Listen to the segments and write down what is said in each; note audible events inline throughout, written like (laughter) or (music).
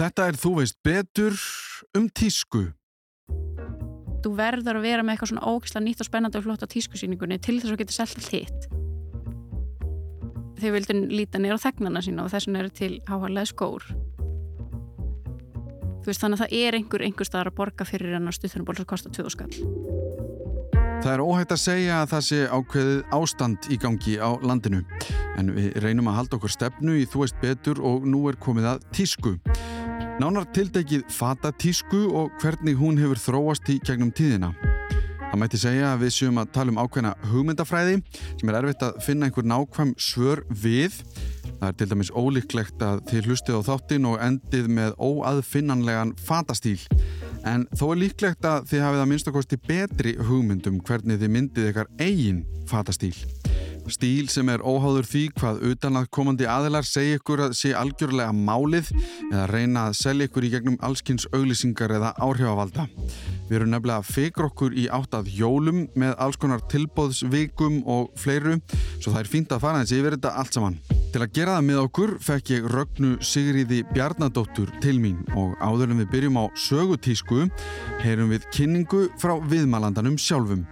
Þetta er Þú veist betur um tísku. Þú verður að vera með eitthvað svona ógislega nýtt og spennandi og flott á tískusýningunni til þess að geta selt allt hitt. Þau vildi líta á þegnana sína og þess vegna eru til háharlega skór. Þú veist þannig að það er einhver einhver staðar að borga fyrir hennar stuðþunarból sem kostar 20 skall. Það er óhægt að segja að það sé ákveðið ástand í gangi á landinu. En við reynum að halda okkur stefnu í Þú veist betur og nú er komið að tísku. Nánar tildekið fata tísku og hvernig hún hefur þróast í gegnum tíðina. Það mætti segja að við séum að tala um ákveðna hugmyndafræði sem er erfitt að finna einhver nákvæm svör við. Það er til dæmis ólíklegt að þið hlustið á þáttin og endið með óaðfinnanlegan fatastíl. En þó er líklegt að þið hafið að minnstakosti betri hugmyndum hvernig þið myndið ykkar eigin fatastíl. Stíl sem er óháður því hvað utanað komandi aðilar segja ykkur að sé algjörlega málið eða reyna að selja ykkur í gegnum allskynns auglýsingar eða áhrifavalda. Við erum nefnilega fegra okkur í áttað jólum með alls konar tilbóðsvikum og fleiru svo það er fínt að fara eins yfir þetta allt saman. Til að gera það með okkur fekk ég Rögnu Sigriði Bjarnadóttur til mín og áður en við byrjum á sögutísku heyrum við kynningu frá viðmælandanum sjálfum.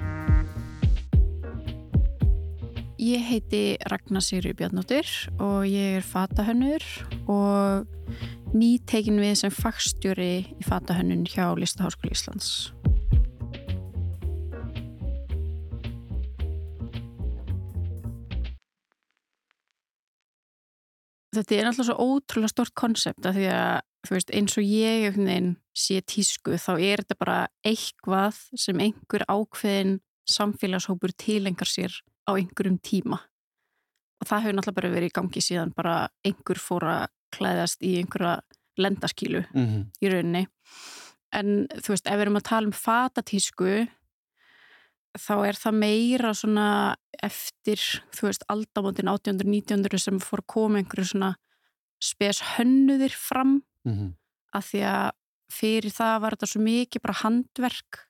Ég heiti Ragnar Sigri Bjarnóttir og ég er fatahönnur og nýtekin við sem fagstjóri í fatahönnun hjá Listaháskóli Íslands. Þetta er alltaf svo ótrúlega stort konsept að því að veist, eins og ég sé tísku þá er þetta bara eitthvað sem einhver ákveðin samfélagshópur tilengar sér á einhverjum tíma og það hefur náttúrulega bara verið í gangi síðan bara einhver fór að klæðast í einhverja lendaskílu mm -hmm. í rauninni en þú veist, ef við erum að tala um fatatísku þá er það meira svona eftir, þú veist, aldamótin 1800-1900 sem fór að koma einhverju svona spes hönnuðir fram mm -hmm. að því að fyrir það var þetta svo mikið bara handverk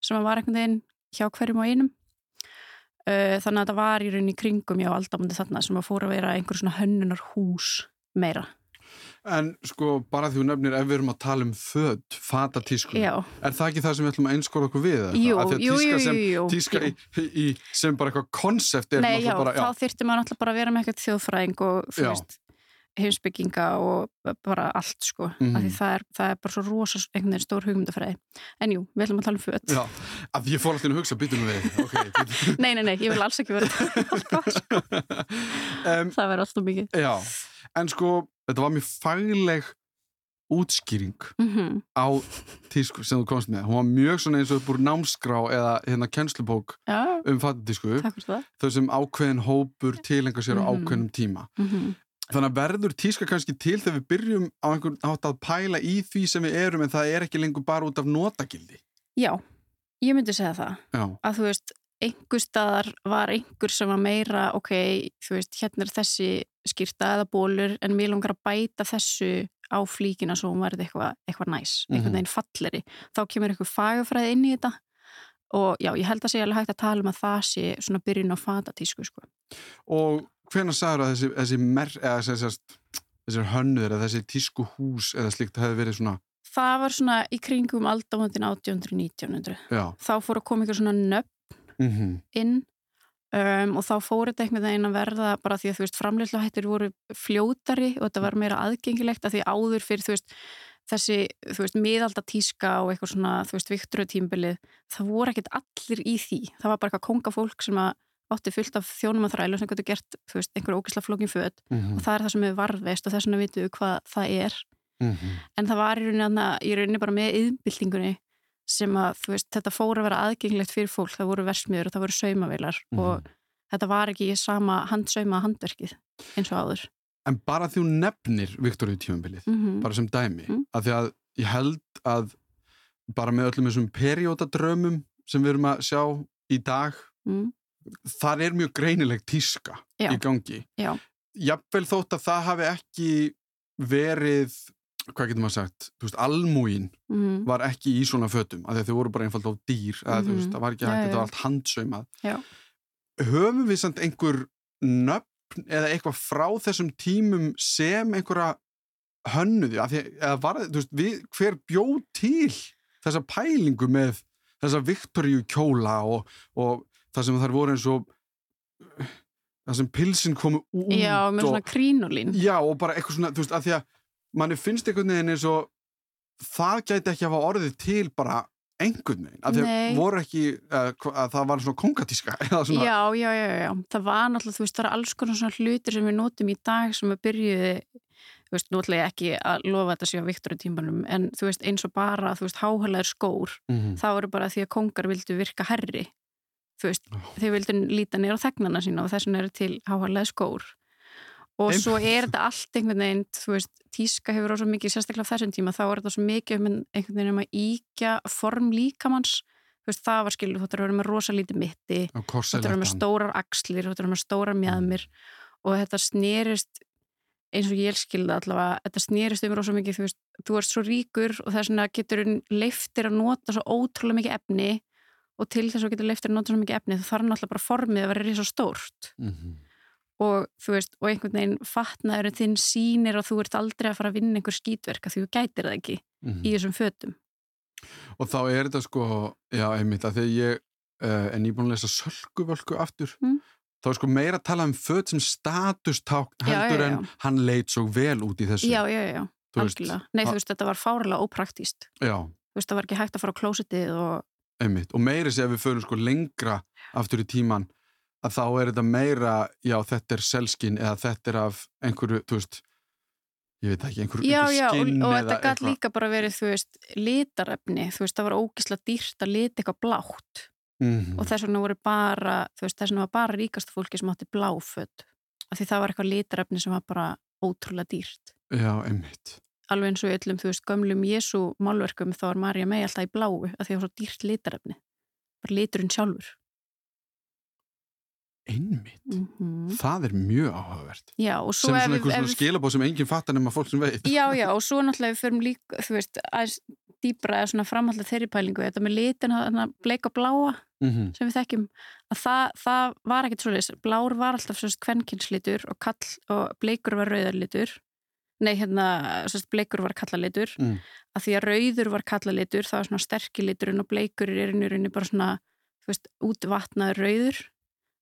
sem var einhvern veginn hjá hverjum og einum þannig að það var í rauninni kringum já, aldamundi þarna sem að fóra að vera einhver svona hönnunar hús meira En sko, bara því þú nefnir ef við erum að tala um född, fatatísku Já. er það ekki það sem við ætlum að einskóra okkur við? Jú, jú, jú, sem, jú Tíska í, í, sem bara eitthvað konsept er Nei, já, bara, já, þá þyrfti maður náttúrulega bara að vera með eitthvað þjóðfræðing og þú veist heimsbygginga og bara allt sko, mm af því það er, það er bara svo rosa einhvern veginn stór hugmyndafræði. En jú, við ætlum að tala um född Já, af því ég fór alltaf inn að hugsa, byttum við okay, (laughs) Nei, nei, nei, ég vil alls ekki vera um, það verður alltaf mikið. Já, en sko þetta var mjög fagleg útskýring mm -hmm. á tísku sem þú komst með, hún var mjög svona eins og upp úr námskrá eða hérna kennslubók Já. um fatatísku þau sem ákveðin hópur tilengar sér á mm -hmm. ákveðinum tíma. -hmm. Þannig að verður tíska kannski til þegar við byrjum á einhvern átt að pæla í því sem við erum en það er ekki lengur bara út af notagildi. Já, ég myndi segja það. Já. Að þú veist, einhver staðar var einhver sem var meira, ok, þú veist, hérna er þessi skýrta eða bólur en mér langar að bæta þessu á flíkina svo hún verði eitthvað eitthva næs, einhvern veginn falleri. Þá kemur einhver fagafræði inn í þetta og já, ég held að segja alveg hægt að tala um að það sé svona byrjun á fatatísku, sko. Og hvena sagður að þessi, þessi, mer, eða, þessi, þessi hönnuður eða þessi tísku hús eða slikt hefði verið svona Það var svona í kringum aldamöndin 1800-1900 þá fór að koma ykkur svona nöfn mm -hmm. inn um, og þá fór þetta einhvern veginn að verða bara því að þú veist framleysluhættir voru fljótari og þetta var meira aðgengilegt að því áður fyrir þú veist þessi, þú veist, miðalda tíska og eitthvað svona, þú veist, vikturöð tímbilið það voru ekkert allir í því. Það var bara eitthvað kongafólk sem að átti fullt af þjónum að þrælu sem getur gert veist, einhverju ógisla flókin född mm -hmm. og það er það sem við varðveist og þess vegna vitum við hvað það er mm -hmm. en það var í rauninni, í rauninni bara með yðnbyltingunni sem að veist, þetta fór að vera aðgengilegt fyrir fólk það voru versmiður og það voru saumavilar mm -hmm. og þetta var ekki sama handsauma handverkið eins og áður En bara því hún nefnir Viktoríu tífumbilið, mhm. bara sem dæmi mhm. að því að ég held að bara með öllum þessum periódadrömmum sem við erum að sjá í dag mhm þar er mjög greinileg tíska Já. í gangi Já. jafnvel þótt að það hafi ekki verið hvað getur maður sagt, veist, almúin mm. var ekki í svona fötum af því að þau voru bara einfalt á dýr eða, mm veist, það var ekki hægt, þetta var allt handsaumað Já. höfum við samt einhver nöfn eða eitthvað frá þessum tímum sem einhverja hönnuði, af því, eða var, veist, við, hver bjóð til þessa pælingu með þessa Viktoríu kjóla og, og það sem þar voru eins og það sem pilsin komu út Já, með og, svona krínulín. já, og bara eitthvað svona, þú veist, af því að manni finnst einhvern veginn eins og það gæti ekki að hafa orðið til bara einhvern veginn, að Nei. voru ekki að, að það var svona kongatíska svona, Já, já, já, já. Það var náttúrulega, þú veist, það er alls konar svona hlutir sem við notum í dag sem að byrjuði, þú veist, nú ætla ég ekki að lofa þetta sér á Viktoria tímanum, en þú veist, eins og bara, þú veist, háhælaður skór, Mhm. það voru bara því að kongar vildu virka herri. Veist, Já. þeir vildu líta á þegnana sína og þess vegna eru til háhælaður skór. Og Einmitt. svo er þetta allt einhvern veginn, þú veist, tíska hefur svo mikið, sérstaklega þessum tíma, þá er þetta svo mikið um einhvern veginn um að íkja form líkamanns, þú veist, það var skilur, þú ættir að vera með rosa lítið mitti, þú ættir að stórar axlir, þú ættir að stórar mjadmir og þetta snerist eins og ég skilði allavega, þetta snerist um rosa mikið, þú veist, þú ert svo ríkur og þess vegna getur leiftir og til þess að getur leiftir að nota svo mikið efni þá þarf náttúrulega bara formið að vera risa stórt Mhm. og þú veist, og einhvern veginn fatnaður þinn sýnir og þú ert aldrei að fara að vinna einhver skítverka því þú gætir það ekki Mhm. í þessum fötum. Og þá er þetta sko, já, einmitt, að þegar ég uh, er nýbúin að lesa sölkuvölku aftur, Mm. þá er sko meira að tala um föt sem statusták Já, heldur já, en já. hann leit svo vel út í þessu. Já, já, já, algjörlega. Nei, að- þú veist, þetta var fárilega ópraktíst. Já, Þú veist, það var ekki hægt að fara á klósitið og einmitt. Og meira sé að við förum sko lengra aftur í tíman, að þá er þetta meira, já, þetta er selskinn eða þetta er af einhverju, þú veist, ég veit ekki, einhverju, Já, einhverju já, og, skinn og þetta eitthvað. líka bara verið, þú veist, litarefni, þú veist, það var ógislega dýrt að lita eitthvað blátt Mhm. og þess vegna voru bara, þú veist, þess vegna var bara ríkasta fólki sem átti bláföt af því það var eitthvað litarefni sem var bara ótrúlega dýrt. Já, einmitt. Alveg eins og öllum, þú veist, gömlum Jésu málverkum þá var Marja mei alltaf í bláu af því það var svo dýrt litarefni. Bara liturinn sjálfur. Einmitt. Mm Það er mjög áhugavert. Já, Sem svona ef svona skilabóð sem enginn fattar nema fólk sem veit. Já, já, (laughs) og svo náttúrulega við förum líka, þú veist, aðeins dýbra eða svona framhaldið þeirri pælingu, þetta með litin, þarna bleika og bláa Mhm. sem við þekkjum, að það, það var ekkert svoleiðis, blár var alltaf sérst kvenkinslitur og, og bleikur var rauðarlitur, nei hérna, sérst bleikur var kallalitur, Mm. að því að rauður var kallalitur, það var svona sterkiliturinn og bleikur er rauninni bara svona, veist, útvatnaður rauður,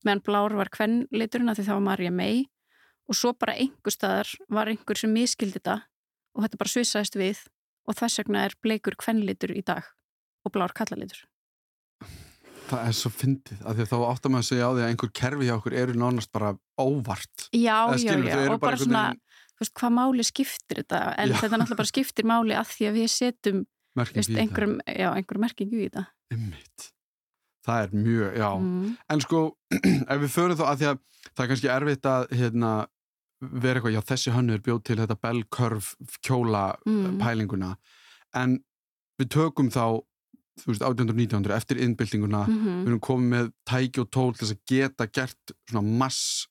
meðan blár var kvenliturinn að því það var Marja May og svo bara einhver staðar var einhver sem miskildi þetta og þetta bara svissaðist við og þess vegna er bleikur kvenlitur í dag og blár kallalitur. Það er svo fyndið, af því að þá áttar maður að segja á því að einhver kerfi hjá okkur eru nánast bara óvart. Já, já, já, og bara einhvern svona, þú veist, hvað máli skiptir þetta, en Já. þetta náttúrulega bara skiptir máli að því að við setjum, veist, einhverjum, já, einhverjum merkingu í þetta. Einmitt. Það er mjög, já. Mm. En sko, (clears throat) ef við förum þá að því að það er kannski erfitt að hérna, vera eitthvað, já þessi hönnur bjóð til þetta bell curve kjóla Mm. pælinguna, en við tökum þá, þú veist, 1800-1900 eftir innbyltinguna, Mm við erum komið með tæki og tól til þess að geta gert svona mass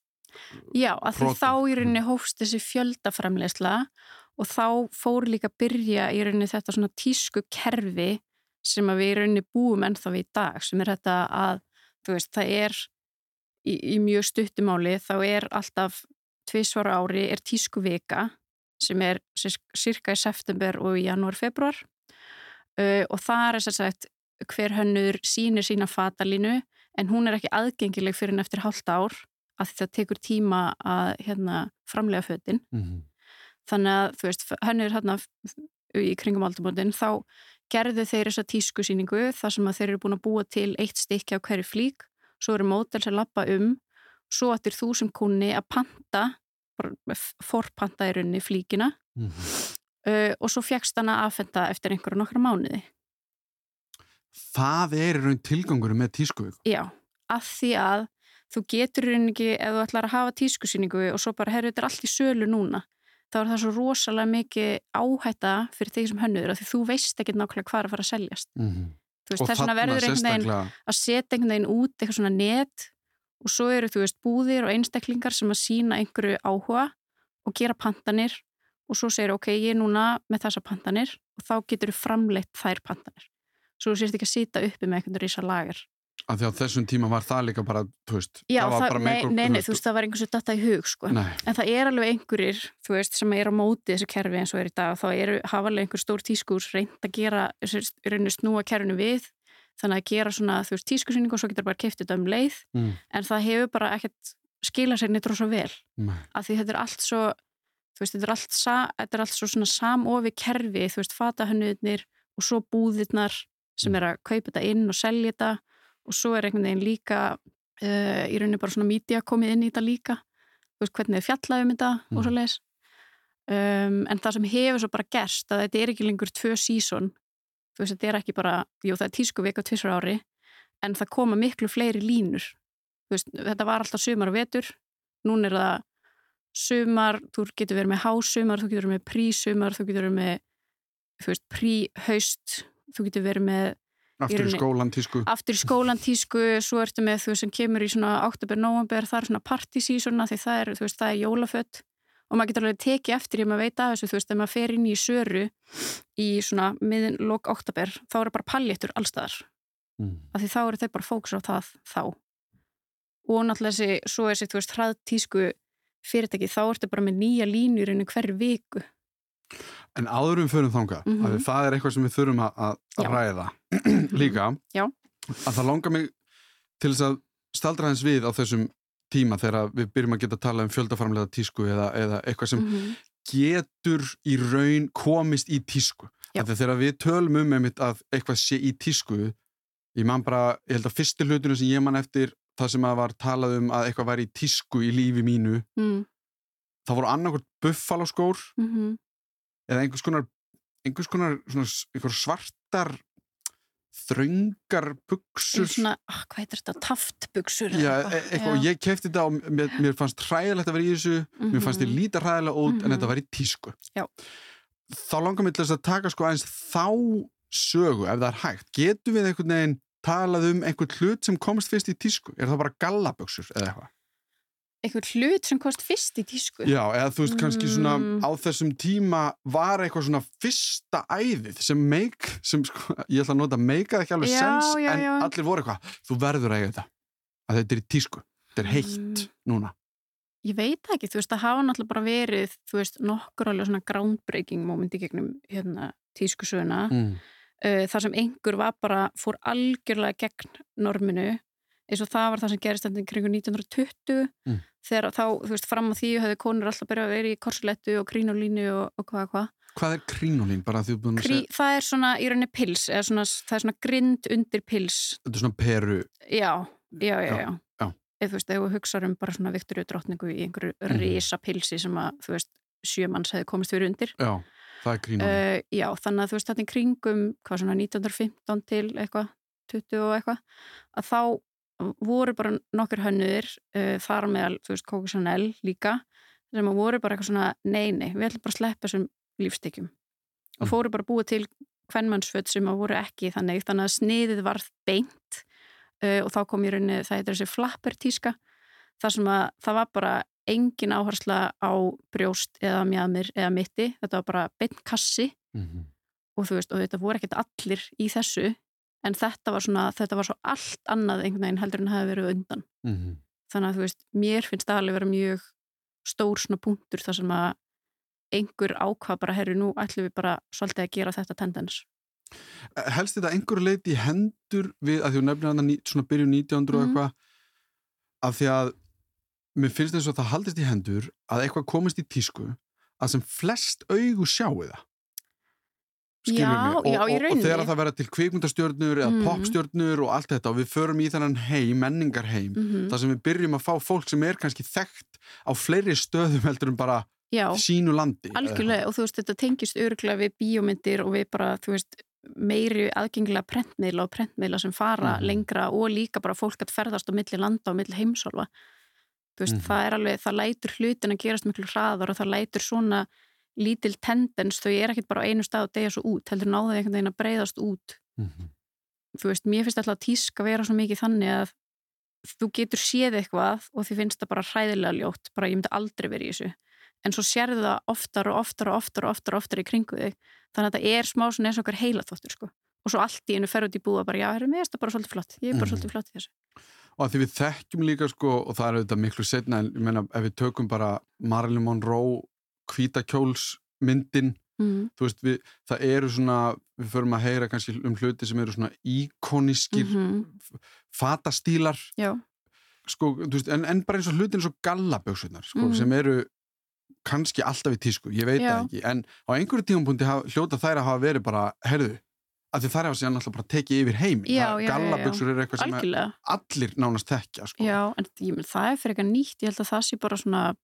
Já, að því þá í rauninni hófst þessi fjöldaframleysla og þá fór líka að byrja í rauninni þetta svona tísku kerfi sem við í rauninni búum ennþá við í dag, sem er þetta að, þú veist, það er í, í mjög stuttumáli, þá er alltaf tvisvara ári er tísku vika sem er cirka í september og í janúar, februar uh, og það er þess að sagt hver hönnur sínir sína fatalínu en hún er ekki aðgengileg fyrir en eftir hálft ár að það tekur tíma að hérna, framlega fötin. mm -hmm. Þannig að, þú veist, hönnur hérna í kringum aldamótin, þá gerðu þeir þessa tískusýningu þar sem að þeir eru búin að búa til eitt stykki á hverju flík, svo eru mótel sem lappa um, svo ættir þú sem kunni að panta, forpanta í rauninni flíkina Mm -hmm. uh, og svo fjækst hana aðfenda eftir einhverju nokkra mánuði. Það er raun tilgangunum með tískuvík. Já, að því að þú getur rauninni ekki, ef þú ætlar að hafa tískusýningu og svo bara, herru, þetta er allt í sölu núna, þá er það svo rosalega mikið áhætta fyrir þeir sem hönnuður, af því þú veist ekki nákvæmlega hvað er að fara að seljast. Mm -hmm. Veist, þess vegna verður einhvern veginn að setja einhvern veginn út eitthvað svona net og svo eru, þú veist, búðir og einstaklingar sem að sína einhverju áhuga og gera pantanir og svo segir, ok, ég er núna með þessa pantanir og þá getur þú framleitt þær pantanir. Svo þú sést ekki að sita uppi með einhvern rísa lager. Af því á þessum tíma var það líka bara, þú veist, Já, það var það, bara nei, or- nei, nei, þú veist, það var einhversu data í hug, sko. Nei, En það er alveg einhverjir, þú veist, sem er á móti þessu kerfi eins og er í dag. Þá eru, hafa alveg einhver stór tískur reynd að gera, rauninu snúa kerfinu við. Þannig að gera svona, þú veist, tískusýning og svo getur bara keift þetta um leið. Mm. En það hefur bara ekkert skila sér neitt rosa vel. Af því þetta er allt svo, þú veist, þetta er allt, sa, þetta er allt svo svona samofi kerfi, þú veist, fatahönnuðnir og svo búðirnar sem er að kaupa þetta inn og selja þetta og svo er einhvern veginn líka uh, í rauninu bara svona mídía komið inn í þetta líka. Þú veist hvernig þið fjallaði um þetta Mm. og svo leis um, en það sem hefur svo bara gerst að þetta er ekki lengur tvö sísón þú veist þetta er ekki bara, jú það er tísku vika tvisar ári en það koma miklu fleiri línur. Veist þetta var alltaf sumar og vetur. Núna er það sumar, þú getur verið með hásumar þú getur verið með prísumar, þú getur verið með þú veist príhaust þú getur verið með aftur í rauninni- skólan tísku. aftur í skólan tísku, svo ertu með þú sem kemur í svona oktober, november, það er svona partysísona því það er, þú veist, það er jólafött og maður getur alveg tekið eftir ég maður veit af þessu, þú veist, ef maður fer inn í söru í svona miðin lok oktober, þá eru bara paljettur allstaðar Mm. af því þá eru þeir bara fókus á það þá og náttúrulega þessi, svo þessi, þú veist, hrað tísku fyrirtæki, þá ertu bara með nýja línur inn í hverju viku En áður við förum þangað, mm Mhm. það er eitthvað sem við þurfum að, ræða líka, Já. að það langar mig til þess að staldra hans við á þessum tíma þegar við byrjum að geta að tala um fjöldaframlega tísku eða, eða eitthvað sem Mhm. getur í raun komist í tísku. Þegar við tölum um einmitt að eitthvað sé í tísku, ég man bara, ég held að fyrsti hlutunum sem ég man eftir það sem að var talað um að eitthvað væri í tísku í lífi mínu, Mm, það voru annarkvort buffaloskór mhm. Eða einhvers konar, einhvers konar svona, einhver svartar þröngar buksur svona, ah, hvað heitir þetta, taftbuxur eða Já, e- eitthvað, og ég kefti þetta og mér, mér fannst hræðilegt að vera í þessu mér fannst ég Mhm. líta hræðilega út en Mhm. þetta var í tísku. Já. þá langar mér til þess að taka sko aðeins þá sögu ef það er hægt. Getum við einhvern veginn talað um einhvern hlut sem komst fyrst í tísku? Er það bara gallabuxur eða eitthvað einhver hlut sem kost fyrst í tísku Já, eða þú veist kannski svona Mm. á þessum tíma var eitthvað svona fyrsta æðið sem make, sem sko, ég ætla að nota meikaði ekki alveg Já, sens já, en já. allir voru eitthvað, þú verður að eiga þetta að þetta er í tísku, þetta er heitt Mm. núna. ég veit ekki, þú veist, það hafa náttúrulega bara verið þú veist, nokkur alveg svona groundbreaking momenti gegnum hérna tískusöguna, Mm. uh, þar sem einhver var bara, fór algjörlega gegn norminu, eins og það var það sem gerist þetta kringu 1920 Mm. þegar þá, þú veist, fram á því hefði konur alltaf byrjað að vera í korsulettu og krínolínu og, og hvað, hvað Hvað er krínolín? Krí, það er svona í rauninni pils eða svona, það er svona grind undir pils þetta er svona peru já, já, já, Já, já. Ef, þú veist, ef þú hugsaður um bara svona Viktoríu drottningu í einhverju Mhm. risa pilsi sem að, þú veist, sjömanns hefði komist fyrir undir Já, það er krínolín uh, já, þannig að þú veist, þetta er kringum hvað svona 1915 til eitthvað 20 og eitthvað að þá voru bara nokkur hönnuðir uh, þar meðal, þú veist, Coco Chanel líka, sem voru bara eitthvað svona nei, nei, við ætlum bara að sleppa þessum lífstekjum og Mm. fóru bara að búa til kvennmannsföt sem að voru ekki þannig, þannig að sniðið varð beint uh, og þá kom í rauninni, það heitir þessi flappertíska þar sem að það var bara engin áhersla á brjóst eða mjadmir eða mitti, þetta var bara beint kassi Mhm. og þú veist, og þetta voru ekkert allir í þessu en þetta var svona, þetta var svo allt annað einhvern veginn heldur en hafi verið undan Mhm. þannig að þú veist, mér finnst það alveg vera mjög stór svona punktur þar sem að einhver ákvað bara, herru, nú ætlum við bara svolítið að gera þetta tendens Helst þetta einhverju leiti í hendur við, að þú nefnir hann svona byrju 1900 og Mhm. eitthvað af því að mér finnst þess að það haldist í hendur að eitthvað komist í tísku að sem flest augu sjáu það Skilurðu Já, mig? og, og, þegar það verða til kvikmyndastjörnur eða Mhm. popstjörnur og allt þetta og við förum í þennan heim, menningarheim mm þar sem við byrjum að fá fólk sem er kannski þekkt á fleiri stöðum heldur en bara Já, sínu landi algjörlega og þú veist, þetta tengist öruglega við bíómyndir og við bara, þú veist meiri aðgengilega prentmiðla og prentmiðla sem fara Mhm. lengra og líka bara fólk að ferðast á milli landa og milli heimsálfa þú veist, Mhm. það er alveg, það lætur hlutin að gerast miklu hraðar og það lætur svona lítil tendens, þau er ekkit bara á einu stað og deyja svo út, heldur náðu einhvern veginn að breyðast út. Mhm. þú veist, mér finnst alltaf að tíska vera svo mikið þannig að þú getur séð eitthvað og því finnst það bara hræðilega ljótt, bara ég myndi aldrei verið í þessu. En svo sérðu það oftar og oftar og oftar og oftar og oftar í kringu þig þannig að þetta er smá svona eins og okkar heilaþóttur sko. Og svo allt í einu fer út í búa bara, já, herri, mér er þetta bara svolítið flott. Ég er bara Mhm. svolítið flott í þessu. Og að því við þekkjum líka sko, og það er auðvitað miklu setna, en ég meina ef við tökum bara Marilyn Monroe hvítakjólsmyndin, mm. þú veist, við, það eru svona, við förum að heyra kannski um hluti sem eru svona íkonískir Mhm. fatastílar, já, sko, veist, en, en bara eins og hlutin eins og gallaböksunar, sko, Mhm. sem eru kannski alltaf í tísku, ég veit það ekki, en á einhverju tímapunkti hafa, hljóta þær að hafa verið bara, herðu, að því þær hafa síðan alltaf bara tekið yfir heiminn, gallaböksur eru eitthvað sem allir nánast þekkja, sko. já, en ég menn, það er fyrir eitthvað nýtt. Ég held að það sé bara svona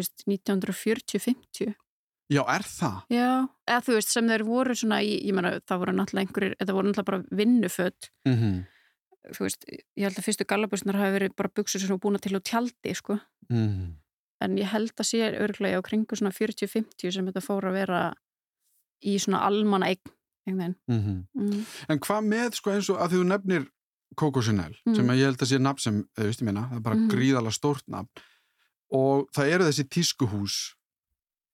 veist, 1940-50 Já, er það? já, eða þú veist, sem þeir voru svona í, ég menna, það voru náttúrulega einhverjir þetta voru náttúrulega bara vinnuföt Mm þú veist, ég held að fyrstu gallabusnar hafi verið bara buksur sem voru búin til á tjaldi, sko -hmm. en ég held að sé örglega á kringu svona 40-50 sem þetta fór að vera í svona almanna eign veginn mm. En hvað með sko eins og að þú nefnir Coco Chanel, Mm. sem að ég held að sé nafn sem, eða veist ég minna, það er bara Mhm. gríðalega stórt nafn og það eru þessi tískuhús.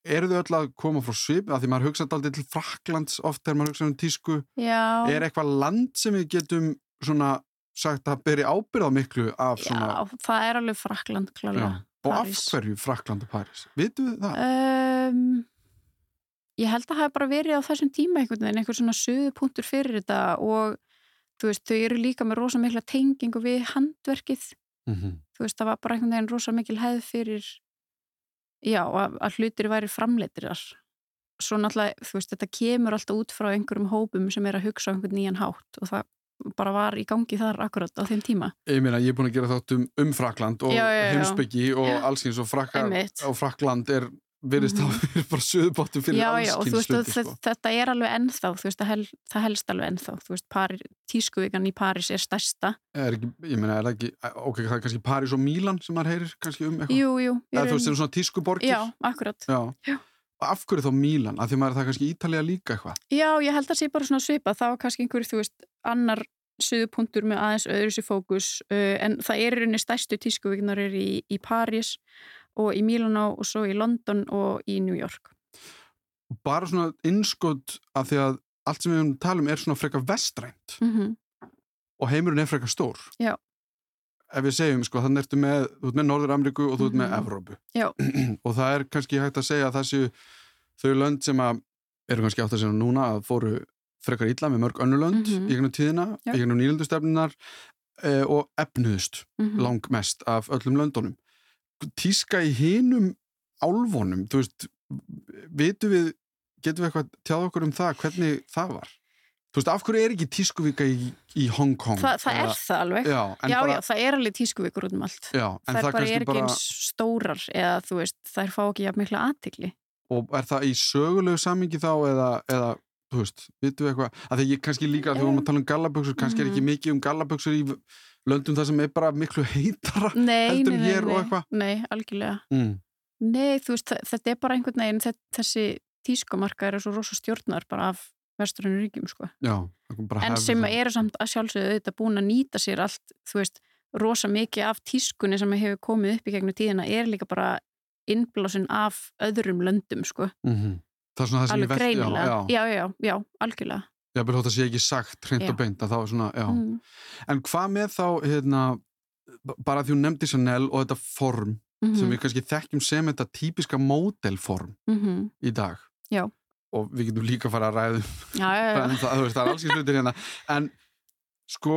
Eru þau öll að koma frá svip? Að því maður hugsaði aldrei til Fraklands oft þegar maður hugsaði um tísku. Já, er eitthvað land sem við getum svona sagt að beri ábyrð á miklu af svona, já, það er alveg Frakland klálega. Og af hverju Frakland og Paris vitum við það? um, Ég held að það hef bara verið á þessum tíma einhvern veginn, einhver svona sögupunktur fyrir þetta og þú veist, þau eru líka með rosa mikla tengingu við handverkið Mm -hmm. þú veist, það var bara einhvern veginn rosa mikil hefð fyrir já, að, að hlutir væri framleitirar svo náttúrulega, þú veist, þetta kemur alltaf út frá einhverjum hópum sem er að hugsa einhvern nýjan hátt og það bara var í gangi þar akkurat á þeim tíma Ég meina, ég er búin að gera þátt um, um Frakland og heimsbyggi og Já. allsins og, og Frakland er Mhm. að vera bara söðubóttum fyrir þe- sko. þetta er alveg ennþá veist, það, hel, það helst alveg ennþá. Tískuvíkan í París er stærsta. Er ekki, ég meina, er það ekki ok, það er kannski París og Mílan sem maður heyrir kannski um eitthvað, Jú, jú, veist, raun- þeir eru svona tískuborgir? Já, akkurat. Já. Já. Af hverju þá Mílan, af því maður er það kannski Ítalía líka eitthvað? Já, ég held að sé bara svona svipa það var kannski einhver, þú veist, annar suðupunktur með aðeins öðru sér fókus uh, en það er og í Milano og svo í London og í New York bara svona innskot af því að allt sem við höfum tala um er svona frekar vestrænt mm og heimurinn er frekar stór Já. ef við segjum, sko, þannig ertu með þú ert með Norður-Ameríku og þú ert með Mhm. Evrópu Já. (clears throat) og það er kannski hægt að segja að það séu þau lönd sem að eru kannski átt að segja núna að fóru frekar illa með mörg önnur lönd Mhm. í gegnum tíðina, Já. í gegnum nýlendustefnunar eh, og efnuðust -hmm. langmest af öllum löndunum tíska í hinum álfonum, þú veist vitum við, getum við eitthvað tjáð okkur um það, hvernig það var? Þú veist, af hverju er ekki tískuvika í, í Hong Kong? Þa, það er það alveg. Já, Já, bara, já, það er alveg tískuvíkur út um allt. Já, það, það, bara er ekki eins stórar eða þú veist, þær fá ekki jafn mikla aðtikli og er það í sögulegu samingi þá eða, eða þú veist, vitum við eitthvað? Að því ég kannski líka, þegar við vorum að tala um gallaböksur kannski er ekki Mhm. mikið um gallaböksur í löndum það sem er bara miklu heitara Nei, Heldur nei, en nei, hér og eitthvað? nei, algjörlega mm. Nei, þú veist, þetta er bara einhvern veginn þe- þessi tískumarka er svo rosa stjórnar bara af vesturinu ríkjum, sko já, en sem það. eru samt að sjálfsögðu auðvitað búin að nýta sér allt, þú veist, rosa mikið af tískunni sem hefur komið upp í gegnum tíðina er líka bara innblásin af öðrum löndum, sko Mhm. það er svona það sem ég alveg velti greinilega, já, já, já, já, já, já, vil þótt að sé ekki sagt hreint Já. og beint að þá er svona, já mm. en hvað með þá, hérna bara því hún nefndi Chanel og þetta form mm sem við kannski þekkjum sem þetta típiska módelform -hmm. í dag Já. og við getum líka að fara að ræða já, já, já, (laughs) en það, þú veist, það er alls ekki hlutir hérna en sko,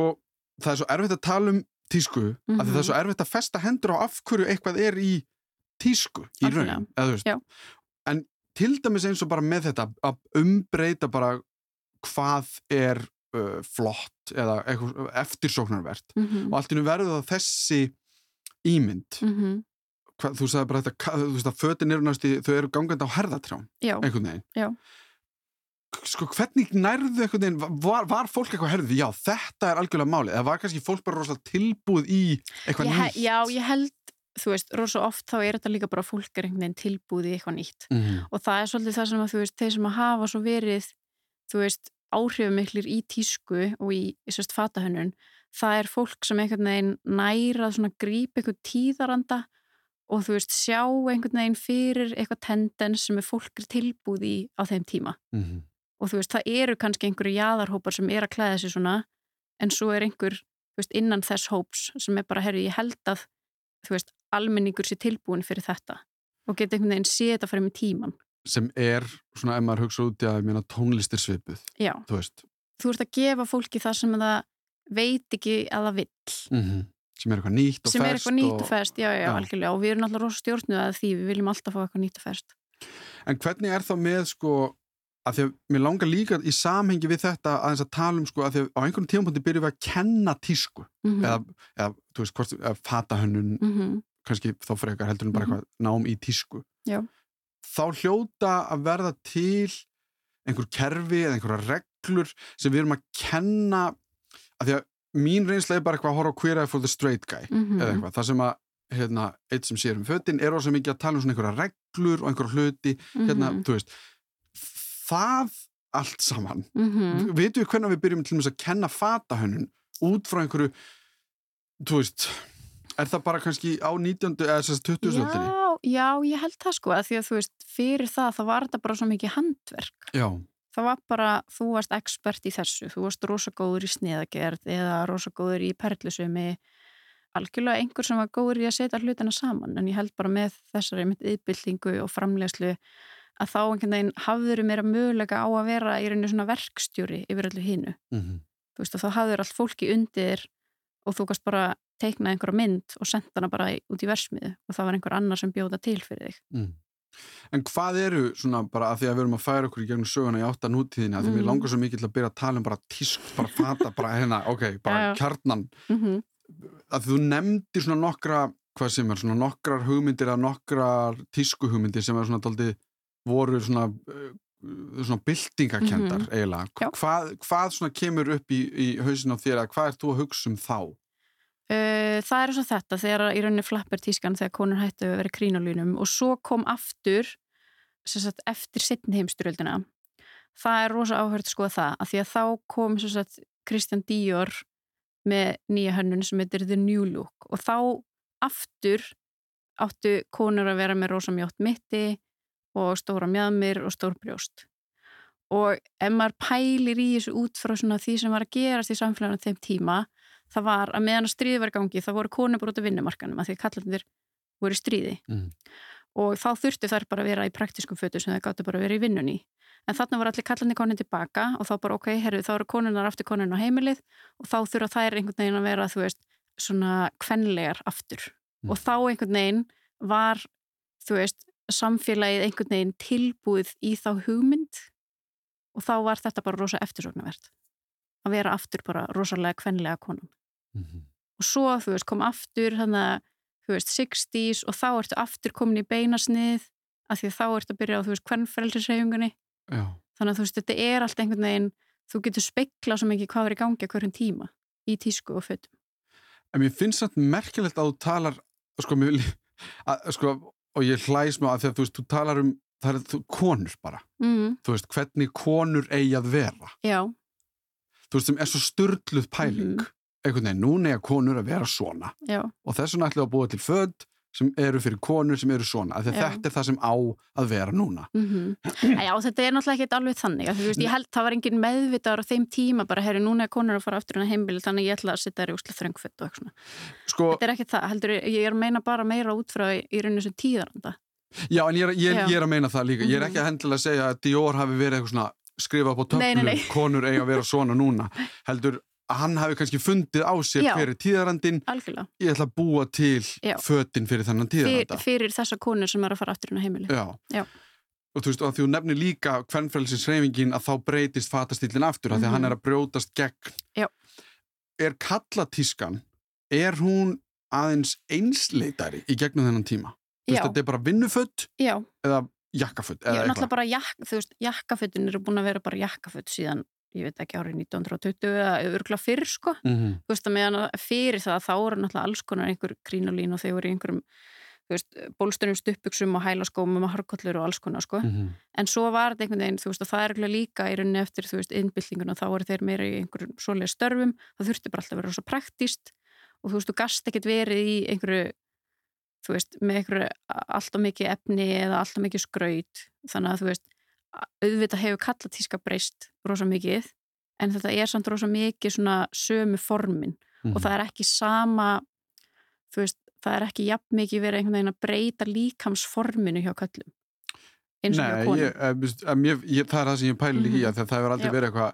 það er svo erfitt að tala um tísku, mm Mhm. að það er svo erfitt að festa hendur á af hverju eitthvað er í tísku í raun, eða þú veist Já. en til dæmis eins og bara með þetta að umbreyta bara hvað er uh, flott eða eitthvað eftirsóknarvert. Mm og allt í nú verður það þessi ímynd. -hmm. Hvað, þú sagði bara þetta, þú veist að fötin eru næst í, þau eru gangandi á herðatrján já, einhvern veginn. Já. sko hvernig nærðu einhvern veginn var, var fólk eitthvað herði, já þetta er algjörlega málið, eða var kannski fólk bara rosalega tilbúð í eitthvað ég, nýtt? já, ég held þú veist, rosa oft þá er þetta líka bara fólk er einhvern veginn tilbúið í eitthvað nýtt. Mhm, og það er svolítið það sem að þú veist, þeir sem að hafa svo verið, þú veist áhrifumiklir í tísku og í, í sérst fatahönnun, það er fólk sem einhvern veginn nærað svona gríp eitthvað tíðaranda og þú veist, sjá einhvern veginn fyrir eitthvað tendens sem er fólk tilbúð í á þeim tíma mhm. og þú veist, það eru kannski einhverju jaðarhópar sem er að klæða sig svona en svo er einhver, þú veist, innan þess hóps sem er bara, herru, ég held að þú veist, almenningur sé tilbúin fyrir þetta og geta einhvern veginn sé þetta fyrir með tíman. Sem er svona ef maður hugsa út í að ég meina tónlistir svipuð, Já, þú veist þú ert að gefa fólki það sem það veit ekki að það vill mm sem er eitthvað nýtt og sem er ferskt eitthvað nýtt og ferskt, já, já, Já. algjörlega og við erum alltaf rosa stjórnuð að því, við viljum alltaf fá eitthvað nýtt og ferskt. En hvernig er þá með sko að því að mér langar líka í samhengi við þetta aðeins að tala um sko að því að á einhvern tímapunkti byrjum við að kenna tísku Mm eða, eða þú veist, hvort, fatahönnun -hmm. kannski þá frekar heldur en bara Mhm. eitthvað nám í tísku Já. Þá hljóta að verða til einhver kerfi eða einhverja reglur sem við erum að kenna að því að mín reynsla er bara eitthvað að horfa á Queer Eye for the Straight Guy Mhm. eða eitthvað, það sem að hérna, eitt sem sér um fötin er ósað mikið að tala um svona einhverja reglur og einhverja hluti hérna, Mhm. þú veist það allt saman Mhm. veitum við hvernig við byrjum til að kenna fatahönnun út frá einhverju þú veist er það bara kannski á 19. eða þess að 20. öldinni? Já, já, ég held það sko að því að þú veist, fyrir það þá var þetta bara svo mikið handverk. Já, það var bara, þú varst expert í þessu þú varst rosagóður í sniðagerð eða rosagóður í perlusumi algjörlega einhver sem var góður í að setja hlutina saman, en ég held bara með þessari mitt yðbyltingu og framlegslu að þá einhvern veginn hafður meira mögulega á að vera í rauninu svona verkstjóri yfir öllu hínu, mm þú veist og þá hafður allt fólki undir og þú kannst bara teikna einhverja mynd og senda hana bara út í versmiðu og það var einhver annar sem bjóða til fyrir þig mm. En hvað eru svona bara að því að við erum að færa okkur í gegnum söguna í átta nútíðina að því Mm. langar svo mikið til að byrja að tala um bara tísk, bara fata, bara hérna, ok, bara já. kjarnan mm -hmm. að þú nefndir svona nokkra hvað sem er, svona nokkrar hugmyndir eða nokkrar tísku hugmyndir sem er svona daldið voru svona uh, svona byltingakendar Mhm. eiginlega, hvað, hvað svona kemur upp í, í hausin á þér að hvað ert þú að hugsa um þá? Uh, það er svo þetta þegar í rauninni flappar tískan þegar konur hættu að vera í krínulínum og svo kom aftur sagt, eftir setni heimstyrjöldina það er rosa áhört sko það að því að þá kom sagt, Christian Dior með nýja hönnun sem heitir The New Look og þá aftur áttu konur að vera með rosa mjótt mitti og stóra mjöðmir og stór brjóst. Og ef maður pælir í þessu út frá því sem var að gerast í samfélaginu þeim tíma það var að meðan að stríði var gangi það voru konur bara út af vinnumarkanum að því að kallandir voru stríði. Mm. og þá þurftu þær bara að vera í praktiskum fötu sem þær gáttu bara að vera í vinnunni. En þarna voru allir kallandi konin tilbaka og þá bara ok, herru, þá eru konunar aftur konin á heimilið og þá þurfa þær einhvern veginn að vera þú veist, svona kvenlegar aftur. Mm. og þá einhvern veginn var þú veist, samfélagið einhvern veginn tilbúið í þá hugmynd og þá var þetta bara rosa eftirsóknarvert. Að vera aftur bara rosalega kvenlega konum og svo, þú veist, kom aftur að, þú veist, 60s og þá ertu aftur komin í beinasnið af því þá ertu að byrja á, þú veist, hvernfrelsisreifingunni Já, þannig að þú veist, þetta er allt einhvern veginn þú getur speikla svo mikið hvað er í gangi hverjum tíma í tísku og fötum. En mér finnst þetta merkilegt að þú talar sko, mér, (laughs) að, sko og ég hlæs á að því að þú veist, þú talar um það er þú, konur bara, mm, þú veist, hvernig konur eigi að vera. Já, þú veist, sem er svo sturdluð pæling. Mhm. Einhvern veginn, núna er konur að vera svona já, og þess vegna ætlum við að búa til född sem eru fyrir konur sem eru svona af því að Já. þetta er það sem á að vera núna mm Já, þetta er náttúrulega ekki alveg þannig að þú veist, ég held það var engin meðvitaður á þeim tíma bara, herri, núna er konur að fara aftur inn á heimili þannig að ég ætla að setja þær í úsla þröngfött og eitthvað svona. sko, Þetta er ekki það, heldur, ég er að meina bara meira út frá í rauninu sem tíðaranda. já, en ég er, ég, ég er að meina það líka ég er Mhm. ekki að hendilega að segja að Dior hafi verið skrifa upp á töflum konur eiga að vera svona núna heldur að hann hafi kannski fundið á sér Já. hver er tíðarandinn Algjörlega. ég ætla að búa til Já. fötin fyrir þennan Fyr, tíðaranda fyrir þessa konur sem er að fara aftur inn á heimili. Já. Já. Og þú veist, og að því þú nefnir líka hvernfrelsins reyfingin að þá breytist fatastýlinn aftur, af því að Mhm. hann er að brjótast gegn. Já. Er kallatískan, er hún aðeins einsleitari í gegnum þennan tíma? Þú veist, Já, þetta er bara vinnufödd já, eða jakkafödd já, eða náttúrulega bara jakk, þú veist, jakkafötin eru búin að vera bara jakkaföt síðan, ég veit ekki árið 1920 eða örgla fyrr, sko. Mm -hmm. Þú veist, að meðan fyrir það þá eru náttúrulega alls konar einhver krínolín og eru í einhverjum, bólstunum stuppuksum og hælaskómum og harkollur og alls konar, sko. Mhm. En svo var þetta einhvern veginn, þú veist, og það er líka í rauninni eftir, þú veist, innbyltinguna, þá eru þeir meira í einhverjum svolega störfum, það þurfti bara alltaf að vera svo praktist og þú veist, þú gast ekkert verið í einhverju, þú veist, með einhverju alltaf mikið efni eða alltaf mikið skraut, þannig að þú veist, auðvitað hefur kallatíska breyst rosa mikið en þetta er samt rosa mikið svona sömu formin Mhm. og það er ekki sama þú veist, það er ekki jafn mikið verið einhvern veginn að breyta líkamsforminu hjá köllum eins og hjá konum eh, ég, það er það sem ég pæli líka í Mhm. að það hefur aldrei Já. verið eitthvað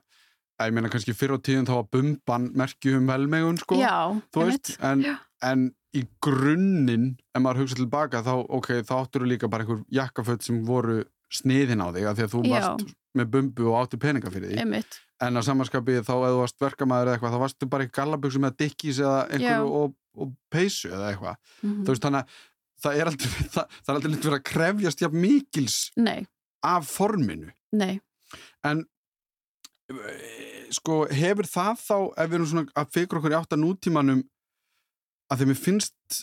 að ég meina kannski fyrr á tíðin þá var bumban merkju um velmegun sko, Já, veist, en, en í grunninn, ef maður hugsa tilbaka þá, ok, þá áttur þú líka bara einhver jakkaföld sem voru sniðin á þig af því að þú Já. varst með bumbu og áttu peninga fyrir því. Einmitt. En á samanskapið þá ef þú varst verkamæður eða eitthvað þá varstu bara í gallabuxum eða dikkís eða einhverju og, og peysu eða eitthvað. Mhm. þú veist þannig að það er aldrei (laughs) það, það er aldrei litt verið að krefjast jafn mikils Nei, af forminu. Nei. Eh, sko hefur það þá ef við erum svona að fikra okkur í átt að nútímanum að þeim finnst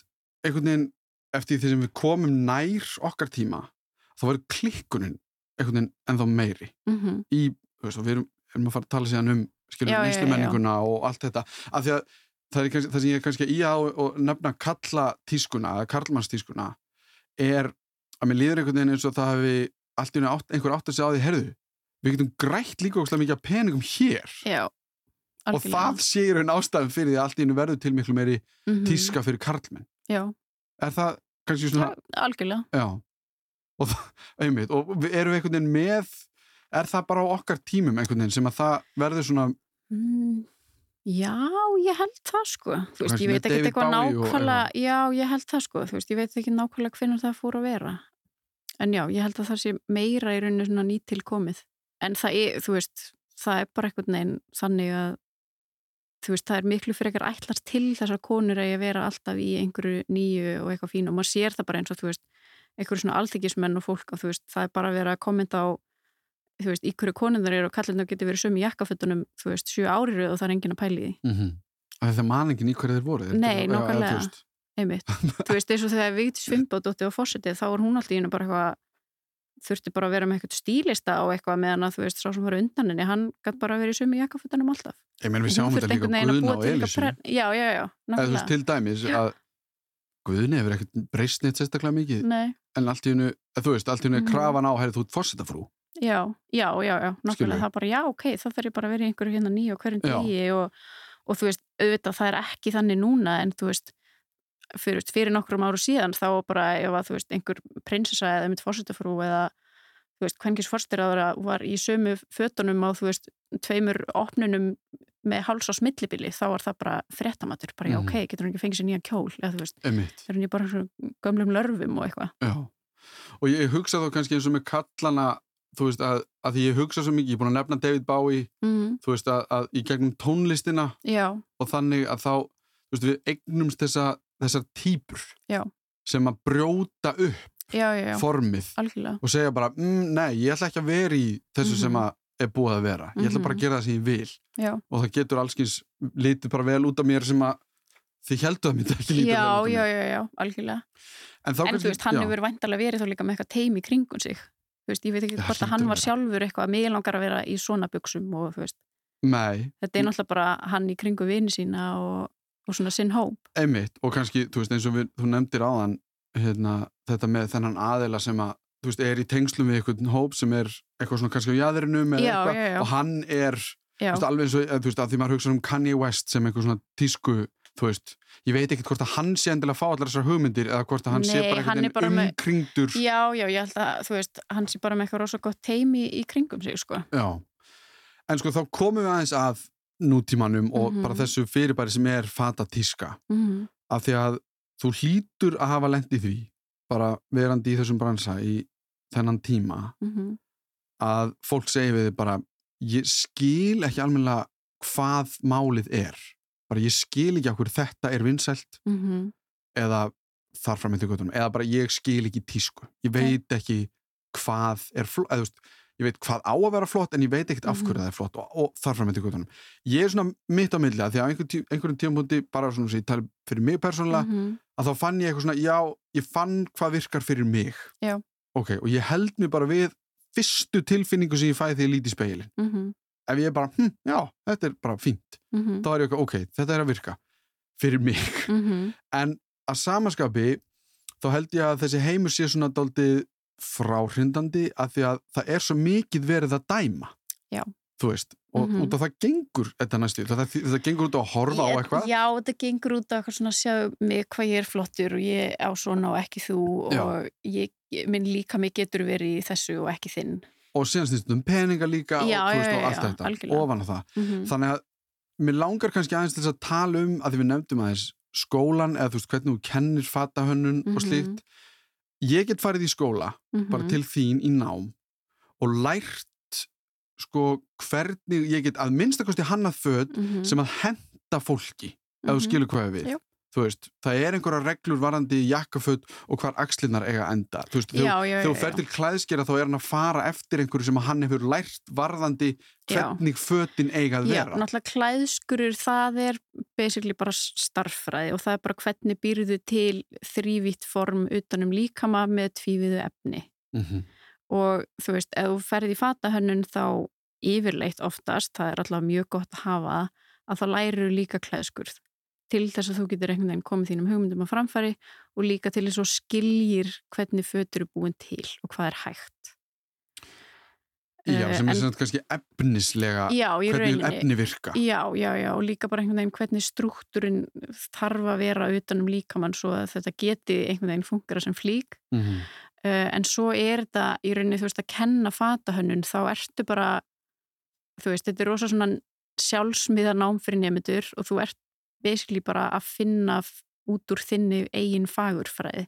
einhvern veginn eftir því sem við komum nær okkar tíma þá verður klikkunin einhvern veginn ennþá meiri. Mm í, þú veist, og við erum, erum að fara að tala síðan um já. nýstumenninguna og allt þetta. Af því að það, er kannski, það sem ég er kannski í að og nefna kalla tískuna eða karlmannstískuna er að mér líður einhvern veginn eins og það hefði allt í einu átt, einhver átt að segja á því herðu, við getum grætt líka ókslega mikið af peningum hér. Já, og það sé í raun ástæðum fyrir því að allt í einu verður til miklu meiri mm tíska fyrir karlmenn. Já, er það kannski svona Já, algjörlega. Já, og (laughs) einmitt, og erum við einhvern veginn með, er það bara á okkar tímum einhvern veginn sem að það verður svona, mm, Já, ég held það sko. Þú veist, ég veit ekki eitthvað nákvæmlega Já, ég held það sko, þú veist, ég veit ekki nákvæmlega hvernig það fór að vera. En já, ég held að það sé meira í rauninu svona nýtilkomið. En það er, þú veist, það er bara einhvern veginn þannig að þú veist, það er miklu fyrir ekkert ætlast til þessar konur að ég vera alltaf í einhverju nýju og eitthvað fín og maður sér það bara eins og þú veist, einhverju svona alþykismenn og fólk og þú veist, það er bara að vera að kommenta á þú veist, í hverju konundar eru og kallinnar getur verið sömu jakkafötunum, þú veist, sjö árið og það er enginn að pæli því, mm -hmm. að það man ekki í hverju þeir voru Nei, veist, einmitt. Þú veist, eins og þegar Vigdís (laughs) Fimboðdóttir var fórsetið, þá var hún alltaf í hennu bara eitthvað þurfti bara að vera með eitthvað stílista og eitthvað meðan að þú veist, sá sem var undan henni hann gæti bara verið í sömu jakkafötunum alltaf. Ég menn við sjáum þetta líka á að Guðna og til eitthvað Elísu. pre- Já, já, já, nákvæmlega. til dæmis að Guðni hefur ekkert breyst neitt sérstaklega mikið. Nei, en allt í hennu, þú veist, allt í hennu er Mhm. krafan á herri þú ert fórsetafrú já, já, já, já nákvæmlega, það bara, já, ok, þá þarf ég bara að vera í einhverju hérna nýju og hverjum degi og, og þú veist, auðvitað það er ekki þannig núna en þú veist fyrir, fyrir nokkrum áru síðan þá bara ef að þú veist, einhver prinsessa eða mitt fórsetafrú eða þú veist, kvenkins fórsetafrú var í sömu fötunum á þú veist, tveimur opnunum með háls á smillibili, þá var það bara fréttamatur, bara já, Mhm. ok, getur hann ekki fengið sér nýjan kjól eða þú veist, einmitt, er í bara gömlum lörfum og eitthvað? Já. Og ég hugsa þá kannski eins og með kallana þú veist, að, að því ég hugsa svo mikið ég er búin að nefna David Bowie mm, þú veist, að, að í gegnum tónlistina Já, og þannig að þá þú veist, við eignumst þessa, þessar típur Já. sem að brjóta upp já, já, formið algjörlega. og segja bara, mm, nei, ég ætla ekki að vera í þessu Mhm. sem að er búið að vera. Ég ætla bara að Mhm. gera það sem ég vil. Já, og það getur allskins lítið bara vel út af mér sem að þið heldur að myndi ekki lítið já, vel út af já, mér. já, já, algjörlega. En, En þú veist, hann já. hefur væntalega verið þá líka með eitthvað teimi kringum sig. Þú veist, ég veit ekki Já, hvort að hann var sjálfur eitthvað að mig langar að vera í svona buksum og þú veist, Nei, þetta er náttúrulega bara hann í kringum vini sína og, og svona sinn hóp. Einmitt. Og kannski, þú veist, eins og við, þú nefndir áðan hérna, þetta með þennan aðila sem að þú veist, er í tengslum við einhvern hóp sem er eitthvað svona kannski á jæðrinum eða Já, eitthvað já, já. og hann er, veist, alveg eins og þú veist, að því maður hugsa um Kanye West sem einhver svona tísku, þú veist ég veit ekkert hvort að hann sé endilega að fá allar þessar hugmyndir eða hvort að hann sé Nei, bara einhvern bara með- umkringdur. Já, já, ég held að þú veist, hann sé bara með eitthvað rosa gott teimi í kringum sig, sko. Já, en sko þá komum við aðeins að nútímanum og Mhm. bara þessu fyrirbæri sem er fata tíska mm af því að þú hlýtur að hafa lent í því bara verandi í þessum bransa í þennan tíma -hmm. að fólk segi við bara ég skil ekki almennilega hvað málið er bara ég skil ekki okkur þetta er vinsælt Mm eða þar fram með göttunum eða bara ég skil ekki tísku ég veit ekki hvað er eða þú veist, ég veit hvað á að vera flott en ég veit ekkert af hverju það er flott og, og þar fram með göttunum ég er svona mitt á milli að því að einhver tí, einhverjum tímapunkti bara svona sem ég tali fyrir mig persónulega -hmm. að þá fann ég eitthvað svona, já, ég fann hvað virkar fyrir mig. Já. Ok, og ég held mér bara við fyrstu tilfinningu sem ég fæði þegar ég líti í speilin. Mm -hmm. Ef ég er bara, hm, já, þetta er bara fínt. Mm Þá er ég ok, þetta er að virka fyrir mig. -hmm. En að samaskapi, þá held ég að þessi heimur sé svona daldið fráhrindandi að því að það er svo mikið verið að dæma Já. Þú veist, og Mhm. út af það gengur þetta næstu, það, það gengur út á að horfa á Ég- eitthvað Já, þetta gengur út á eitthvað svona sjá mig hvað ég er flottur og ég á svona og ekki þú og ég, minn líka mig getur verið í þessu og ekki þinn. og síðan snýst um peninga líka Já, og, veist, og allt já, þetta, algjörlega. ofan á það Mm þannig að mér langar kannski aðeins til þess að tala um að því við nefndum aðeins skólan eða þú veist hvernig þú kennir fatahönnun og Mhm. slíkt ég get farið í skóla bara til þín í nám og lært sko hvernig ég get að minnstakosti hannað föt -hmm. sem að henda fólki ef þú skilur hvað við Já. þú veist, það er einhverja reglur varandi jakkaföt og hvar axlinnar eiga enda þú veist, Já, já, þegar já, þú fer já. til klæðskera þá er hann að fara eftir einhverju sem hann hefur lært varðandi Já. hvernig fötin eiga að Já, vera náttúrulega klæðskurur, það er basically bara starffræði og það er bara hvernig býrðu til þrývitt form utanum líkama með tvíviðu efni. mm Og þú veist, ef þú ferði í fatahönnun þá yfirleitt oftast, það er alltaf mjög gott að hafa, að þá lærir líka klæðskurð til þess að þú getur einhvern veginn komið þínum hugmyndum að framfæri og líka til þess að skiljir hvernig fötur eru búin til og hvað er hægt. Já, Eh, sem er sagt kannski efnislega Já, hvernig rauninni. efni virka Já, já, já, og líka bara einhvern veginn hvernig struktúrin þarf að vera utanum líkamann svo að þetta geti einhvern veginn fungera sem flík. mm Uh, en svo er þetta í rauninni, þú veist, að kenna fatahönnun, þá ertu bara, þú veist, þetta er rosa svona sjálfsmiða nám fyrir nefndur og þú ert basically bara að finna út úr þinni eigin fagurfræði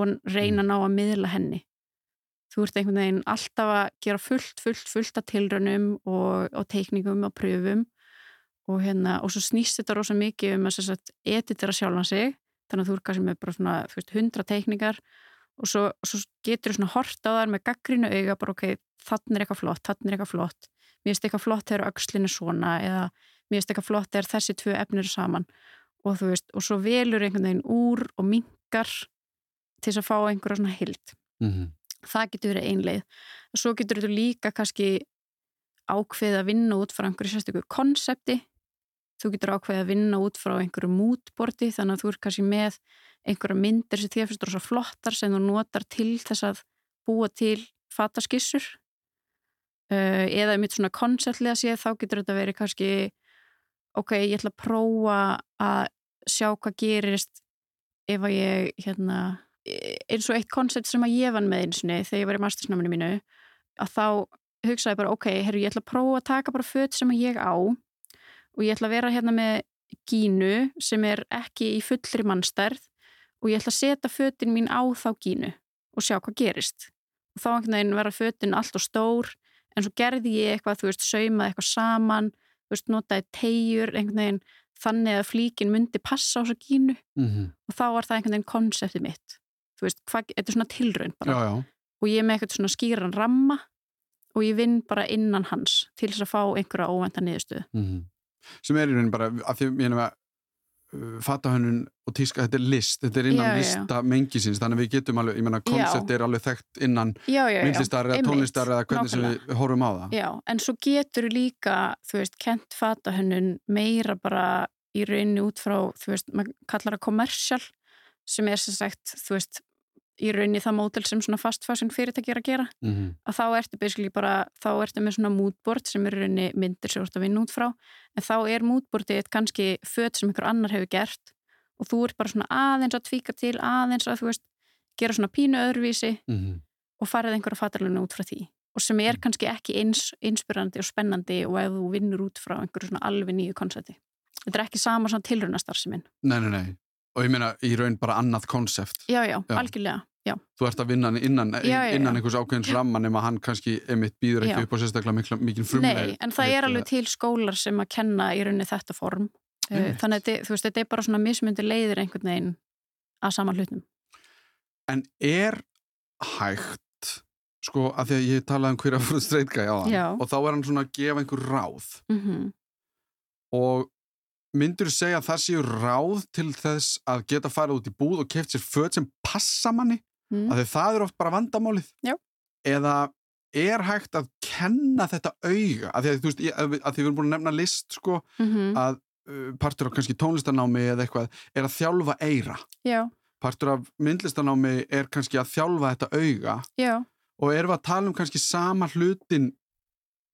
og reyna að ná að miðla henni. Þú ert einhvern veginn alltaf að gera fullt, fullt, fullt af tilraunum og, og teikningum og pröfum og hérna, og svo snýst þetta rosa mikið um að að editera sjálfan sig þannig að þú er kannski með bara svona, þú veist, hundra teikningar og svo, svo getur þú svona hort á þar með gaggrinu auga bara ok, þannig er eitthvað flott, þannig er eitthvað flott. Mér finnst eitthvað flott þegar öxlinu svona eða mér finnst eitthvað flott þegar þessi tvö efnir saman. Og þú veist, og svo velur einhvern veginn úr og minkar til að fá einhverja svona hild -hmm. það getur verið einleið svo getur þú líka kannski ákveðið að vinna út frá einhverju sérstökur konsepti þú getur ákveðið að vinna út frá einhverju mútborti þannig að þú er kannski með einhverja myndir sem þér finnst rosa flottar sem þú notar til þess að búa til fataskissur. Uh, eða mitt svona konceptlega séð þá getur þetta verið kannski ok, ég ætla að prófa að sjá hvað gerist ef að ég hérna, eins og eitt koncept sem að ég vann með einsinni þegar ég var í mastersnáminu mínu að þá hugsaði bara ok, herru, ég ætla að prófa að taka bara föt sem að ég á og ég ætla að vera hérna með gínu sem er ekki í fullri mannstærð og ég ætla að setja fötin mín á þá gínu og sjá hvað gerist. Og þá einhvern veginn vera fötin allt og stór en svo gerði ég eitthvað, þú veist, saumaði eitthvað saman, þú veist, notaði tegjur einhvern veginn þannig að flíkin myndi passa á þessa gínu. Mm og þá var það einhvern veginn konseptið mitt. Þú veist, hvað, þetta er svona tilraun bara. Já, já, og ég er með eitthvað svona skýran ramma og ég vinn bara innan hans til þess að fá einhverja óvænta niðurstöðu. Mm sem er í raunin bara að því, ég nefnum að uh, fatahönnun og tíska, þetta er list þetta er innan Já, já, já. lista mengisins þannig að við getum alveg, ég menna, koncept er alveg þekkt innan myndlistar eða tónlistar eða hvernig sem við horfum á það. Já, en svo getur líka, þú veist, kent fatahönnun meira bara í rauninni út frá, þú veist, maður kallar það kommersial, sem er sem sagt, þú veist, í rauninni það mótel sem svona fast fashion fyrirtæki er að gera, mm -hmm. að þá ertu basically bara, þá ertu með svona moodboard sem er í rauninni myndir sem þú ert að vinna út frá, en þá er moodboardið kannski föt sem einhver annar hefur gert og þú ert bara svona aðeins að tvíka til, aðeins að, þú veist, gera svona pínu öðruvísi og farið einhverja fataluna út frá því og sem er kannski ekki eins inspirandi og spennandi og ef þú vinnur út frá einhverju svona alveg nýju konsepti. Þetta er ekki sama svona tilrunastar sem minn. Nei, nei, nei og ég meina í raun bara annað konsept Já, já, Já. algjörlega, já. þú ert að vinna innan, innan já. einhvers ákveðins ramma nema hann kannski emitt býður ekki Já. upp á sérstaklega mikla, mikil frumleg Nei, en það er alveg til skólar sem að kenna í rauninni þetta form. Eh, Einmitt. Þannig að þú veist, þetta er bara svona mismundi leiðir einhvern veginn að sama hlutnum. En er hægt sko að því að ég talaði um hverja fyrir streitgæði á Já. og þá er hann svona að gefa einhver ráð Mm og myndur þú segja að það séu ráð til þess að geta farið út í búð og keft sér föt sem passa manni mm. að því það er oft bara vandamálið. Já. eða er hægt að kenna þetta auga? Að því að veist, að að því við erum búin að nefna list sko Mm að uh, partur á kannski tónlistanámi eða eitthvað er að þjálfa eira Já, partur af myndlistanámi er kannski að þjálfa þetta auga. Já, og erum við að tala um kannski sama hlutin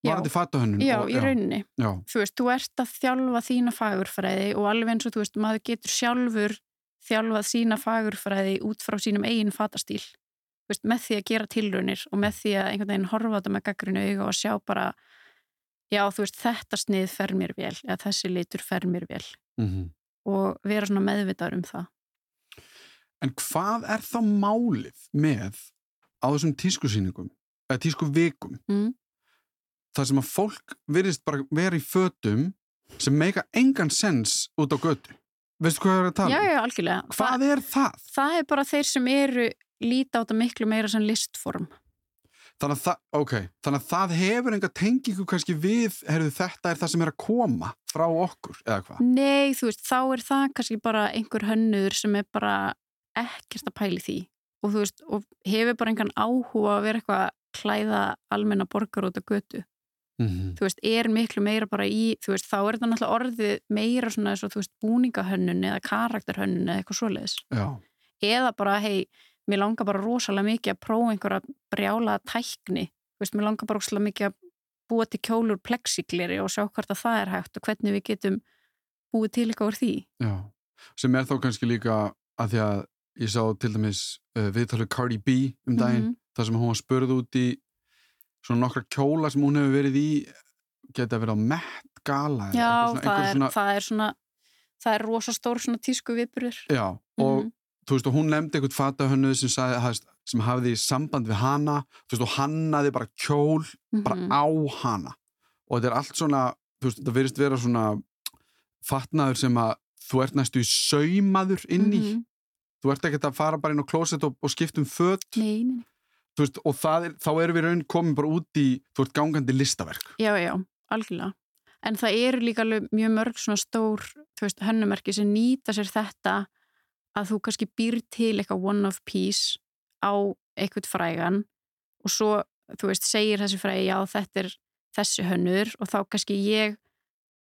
varandi fatahönnun já, og, í rauninni. Já, þú veist, þú ert að þjálfa þína fagurfræði og alveg eins og þú veist, maður getur sjálfur þjálfað sína fagurfræði út frá sínum eigin fatastíl. Veist, með því að gera tilraunir og með því að einhvern veginn horfa þetta með gaggrinu auga og sjá bara já, þú veist, þetta snið fer mér vel eða þessi litur fer mér vel. Mm og vera svona meðvitaður um það. En hvað er þá málið með á þessum tískusýningum eða tískuvikum? Mm. þar sem að fólk virðist bara vera í fötum sem meika engan sens út á götu veistu hvað ég er að tala? já, um? já, algjörlega Hvað er það? það, það er bara þeir sem eru líta á þetta miklu meira sem listform Þannig að, það, okay. Þannig að það hefur enga tengingu kannski við, herðu þetta er það sem er að koma frá okkur, eða hvað? Nei, þú veist, þá er það kannski bara einhver hönnur sem er bara ekkert að pæli því og þú veist, og hefur bara engan áhuga að vera eitthvað að klæða almenna borgar út á götu. Mm -hmm. Þú veist, er miklu meira bara í, þú veist, þá er þetta náttúrulega orðið meira svona eins og, þú veist, búningahönnun eða karakterhönnun eða eitthvað svoleiðis. Já, Eða bara, hei, mér langar bara rosalega mikið að prófa einhverja brjálaða tækni. Þú veist, mér langar bara rosalega mikið að búa til kjólur plexigleri og sjá hvort að það er hægt og hvernig við getum búið til eitthvað úr því. já. Sem er þá kannski líka að því að ég sá til dæmis uh, viðtalið Cardi B um daginn, Mhm. þar sem hún var spurð út í svona nokkra kjóla sem hún hefur verið í geta verið á Met Gala Já, eitthvað það, er, svona, það er svona það er rosastór svona tísku viðburður Já, og Mhm. þú veist, og hún nefndi eitthvað fatahönnuð sem, sem hafði samband við hana, þú veist, og hannaði bara kjól bara Mhm. á hana og þetta er allt svona, þú veist, þetta verðist vera svona fatnaður sem að þú ert næstu í saumaður inn í, Mhm. þú ert ekkert að fara bara inn á klósett og, og skipta um föt Nei, nei, veist, og er, þá erum við raun komin bara út í, ert gangandi listaverk Já, já, algjörlega En það eru líka mjög mörg svona stór veist, hönnumerki sem nýta sér þetta að þú kannski býr til eitthvað one of piece á eitthvað frægan og svo, þú veist, segir þessi frægi já, þetta er þessi hönnur og þá kannski ég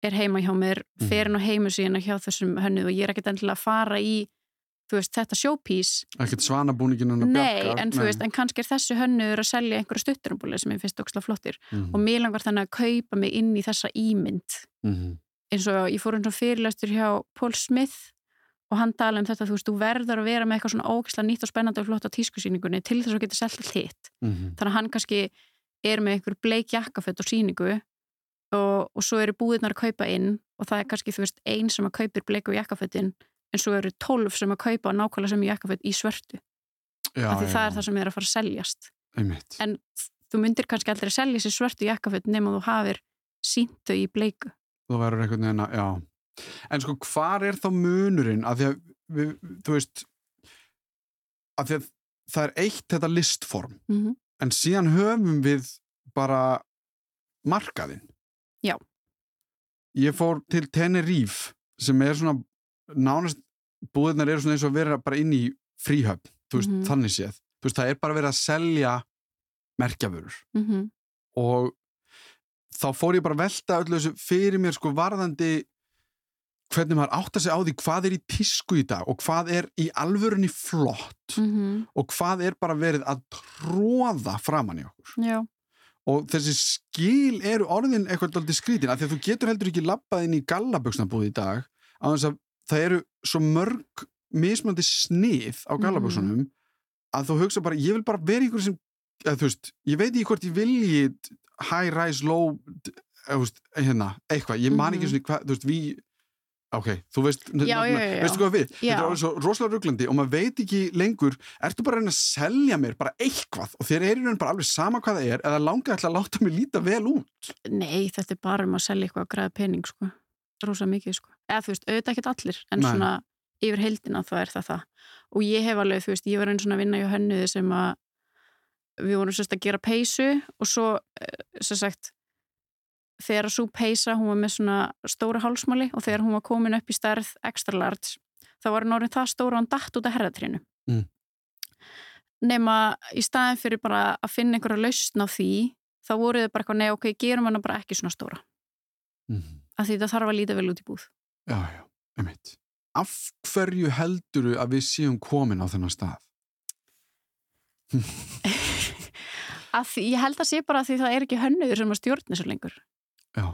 er heima hjá mér, Mhm. fer inn á heimu síðan hjá þessum hönnuð og ég er ekkert endilega að fara í þú veist, þetta showpiece ekkert svanabúningin hennar Nei, Bjarkar, en þú veist, en kannski er þessi hönnuður að selja einhverja stutturumbúli sem ég finnst okkislega flottir. Mhm, og mér langar þannig að kaupa mig inn í þessa ímynd. Mhm, eins og ég fór eins og fyrirlæstur hjá Paul Smith og hann tala um þetta, þú veist, þú verður að vera með eitthvað svona ógislega nýtt og spennandi og flott á tískusýningunni til þess að geta selt allt hitt. Mhm. þannig að hann kannski er með einhver bleik jakkafött og síningu og, og svo eru búðirnar að kaupa inn og það er kannski, þú veist, ein sem að kaupir bleiku jakkaföttin en svo eru tólf sem að kaupa nákvæmlega sem jakkafött í svörtu. Já, af því já, það er það sem er að fara að seljast. Einmitt. en þú myndir kannski aldrei selja sér svörtu jakkaföt nema þú hafir sínt þau í bleiku. Þú verður einhvern veginn að, já. En sko, hvar er þá munurinn? Af því að, við, þú veist af því að það er eitt þetta listform mm -hmm. en síðan höfum við bara markaðinn. Já. ég fór til Tenerife sem er svona nánast búðirnar eru svona eins og að vera bara inn í fríhöfn, þú veist, Mhm. þannig séð. Þú veist, það er bara verið að selja merkjavörur. Mm og þá fór ég bara að velta öllu þessu fyrir mér sko varðandi hvernig maður átta sig á því hvað er í tísku í dag og hvað er í alvörunni flott -hmm. og hvað er bara verið að tróða framann í okkur. Já, og þessi skil eru orðin eitthvað aldrei skrítin af því að þú getur heldur ekki labbað inn í gallaböksnabúð í dag á þess að það eru svo mörg mismandi snið á gallaböksunum að þú hugsa bara, ég vil bara vera ykkur sem eða, þú veist, ég veit ekki hvort ég vilji high, rise, low eða, veist, hérna, eitthvað, ég man ekki Mhm. svona hvað, þú veist, við ok, þú veist, Já, já, já, veistu hvað við? Þetta er alveg svo rosalega rugglandi og maður veit ekki lengur ertu bara að reyna að selja mér bara eitthvað? Og þér er í raun bara alveg sama hvað það er eða langa ætla að láta mig líta vel út? Nei, þetta er bara um að selja eitthvað að græða pening, sko rosa mikið, sko eða þú veist, auðvitað ekkert allir en Nei. svona yfir heildina þá er það það og ég hef alveg, þú veist, ég var einn svona vinna hjá hönnuði sem að við vorum sérst að gera peysu og svo eh, sem sagt þegar svo peysa, hún var með svona stóra hálsmáli og þegar hún var komin upp í stærð extra large, þá var hún orðin það stóra og hann datt út af herðatrinu Mm. nema í staðin fyrir bara að finna einhverja lausn á því þá voru þau bara eitthvað, nei ok, gerum hana bara ekki svona stóra mm. Því það þarf að líta vel út í búð. Já, já, einmitt. Af hverju helduru að við séum komin á þennan stað? (laughs) að því, ég held að sé bara að því það er ekki hönnuður sem að stjórna þessu lengur. Já,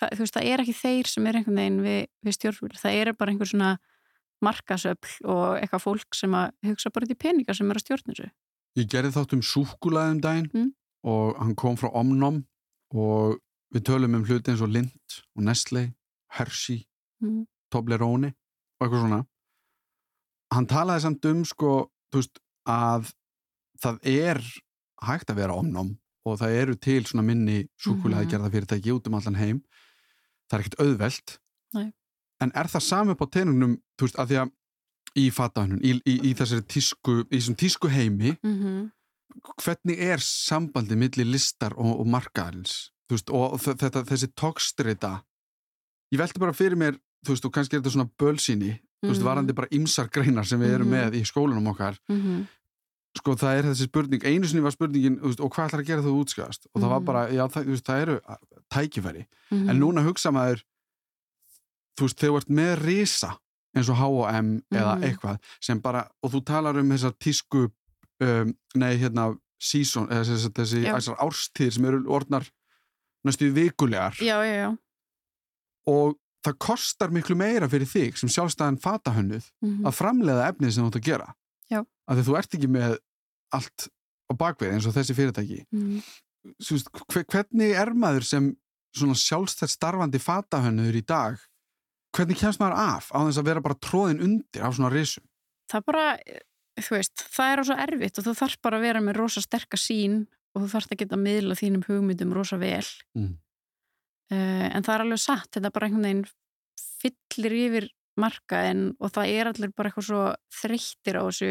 það, þú veist, það er ekki þeir sem er einhvern veginn við, við stjórnvöld, það er bara einhver svona markasöfl og eitthvað fólk sem að hugsa bara til peninga sem er að stjórna þessu. Ég gerði þátt um súkulaðum daginn Mm. og hann kom frá Omnom og við tölum um hluti eins og Lind og Nestle, Hershey, mm. Toblerone og eitthvað svona. Hann talaði samt um sko, veist, að það er hægt að vera Omnom og það eru til svona minni súkulaði Mhm. gerða fyrirtæki út um allan heim. Það er ekkert auðvelt. Nei. En er það sami upp á teinunum, þú veist, að því að í fatahönnun, í, í, í þessari tísku, í þessum tísku heimi, Mm hvernig er sambandi milli listar og, og markaðarins veist, og þetta, þessi tókstrita ég velti bara fyrir mér þú veist, og kannski er þetta svona bölsýni þú veist, Mhm. varandi bara ymsar greinar sem við erum Mhm. með í skólanum okkar -hmm. sko, það er þessi spurning, einu sinni var spurningin veist, og hvað ætlar að gera þú útskast og það var Mhm. bara, já, það, veist, það eru tækifæri, Mhm. en núna hugsa maður þú veist, þegar þú ert með risa eins og H&M eða Mhm. eitthvað sem bara, og þú talar um þessar tísku um, nei, hérna season, eða þessi, þessi árstíðir sem eru orðnar næstu vikulegar. Já, já, já. Og það kostar miklu meira fyrir þig sem sjálfstæðan fatahönnuð mm að framleiða efnið sem þú ert að gera. Af því þú ert ekki með allt á bakvið eins og þessi fyrirtæki. -hmm. Svo veist, hve- hvernig er maður sem sjálfstætt starfandi fatahönnuður í dag? Hvernig kemst maður af á þess að vera bara tróðin undir á svona risum? Það bara, þú veist, það er á svo erfitt og þú þarf bara að vera með rosa sterka sín og þú þarf að geta að miðla þínum hugmyndum rosa vel Mm. uh, en það er alveg satt, þetta er bara einhvern veginn fyllir yfir markaðin og það er allir bara eitthvað svo þreyttir á þessu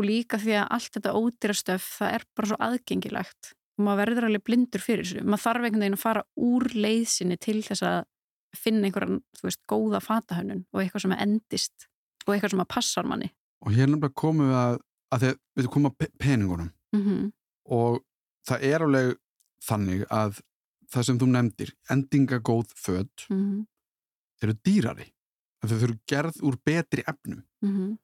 og líka því að allt þetta ódýrastöf það er bara svo aðgengilegt og maður verður alveg blindur fyrir þessu maður þarf einhvern veginn að fara úr leiðsinni til þess að finna einhverjan, þú veist, góða fatahönnun og eitthvað sem endist og eitthvað sem að passar manni og hér nefnilega komum við að, að við komum að pe- peningunum mm -hmm. og það er alveg þannig að það sem þú nefndir endingagóð född Mm -hmm. eru dýrari þau eru gerð úr betri efnum Mm -hmm.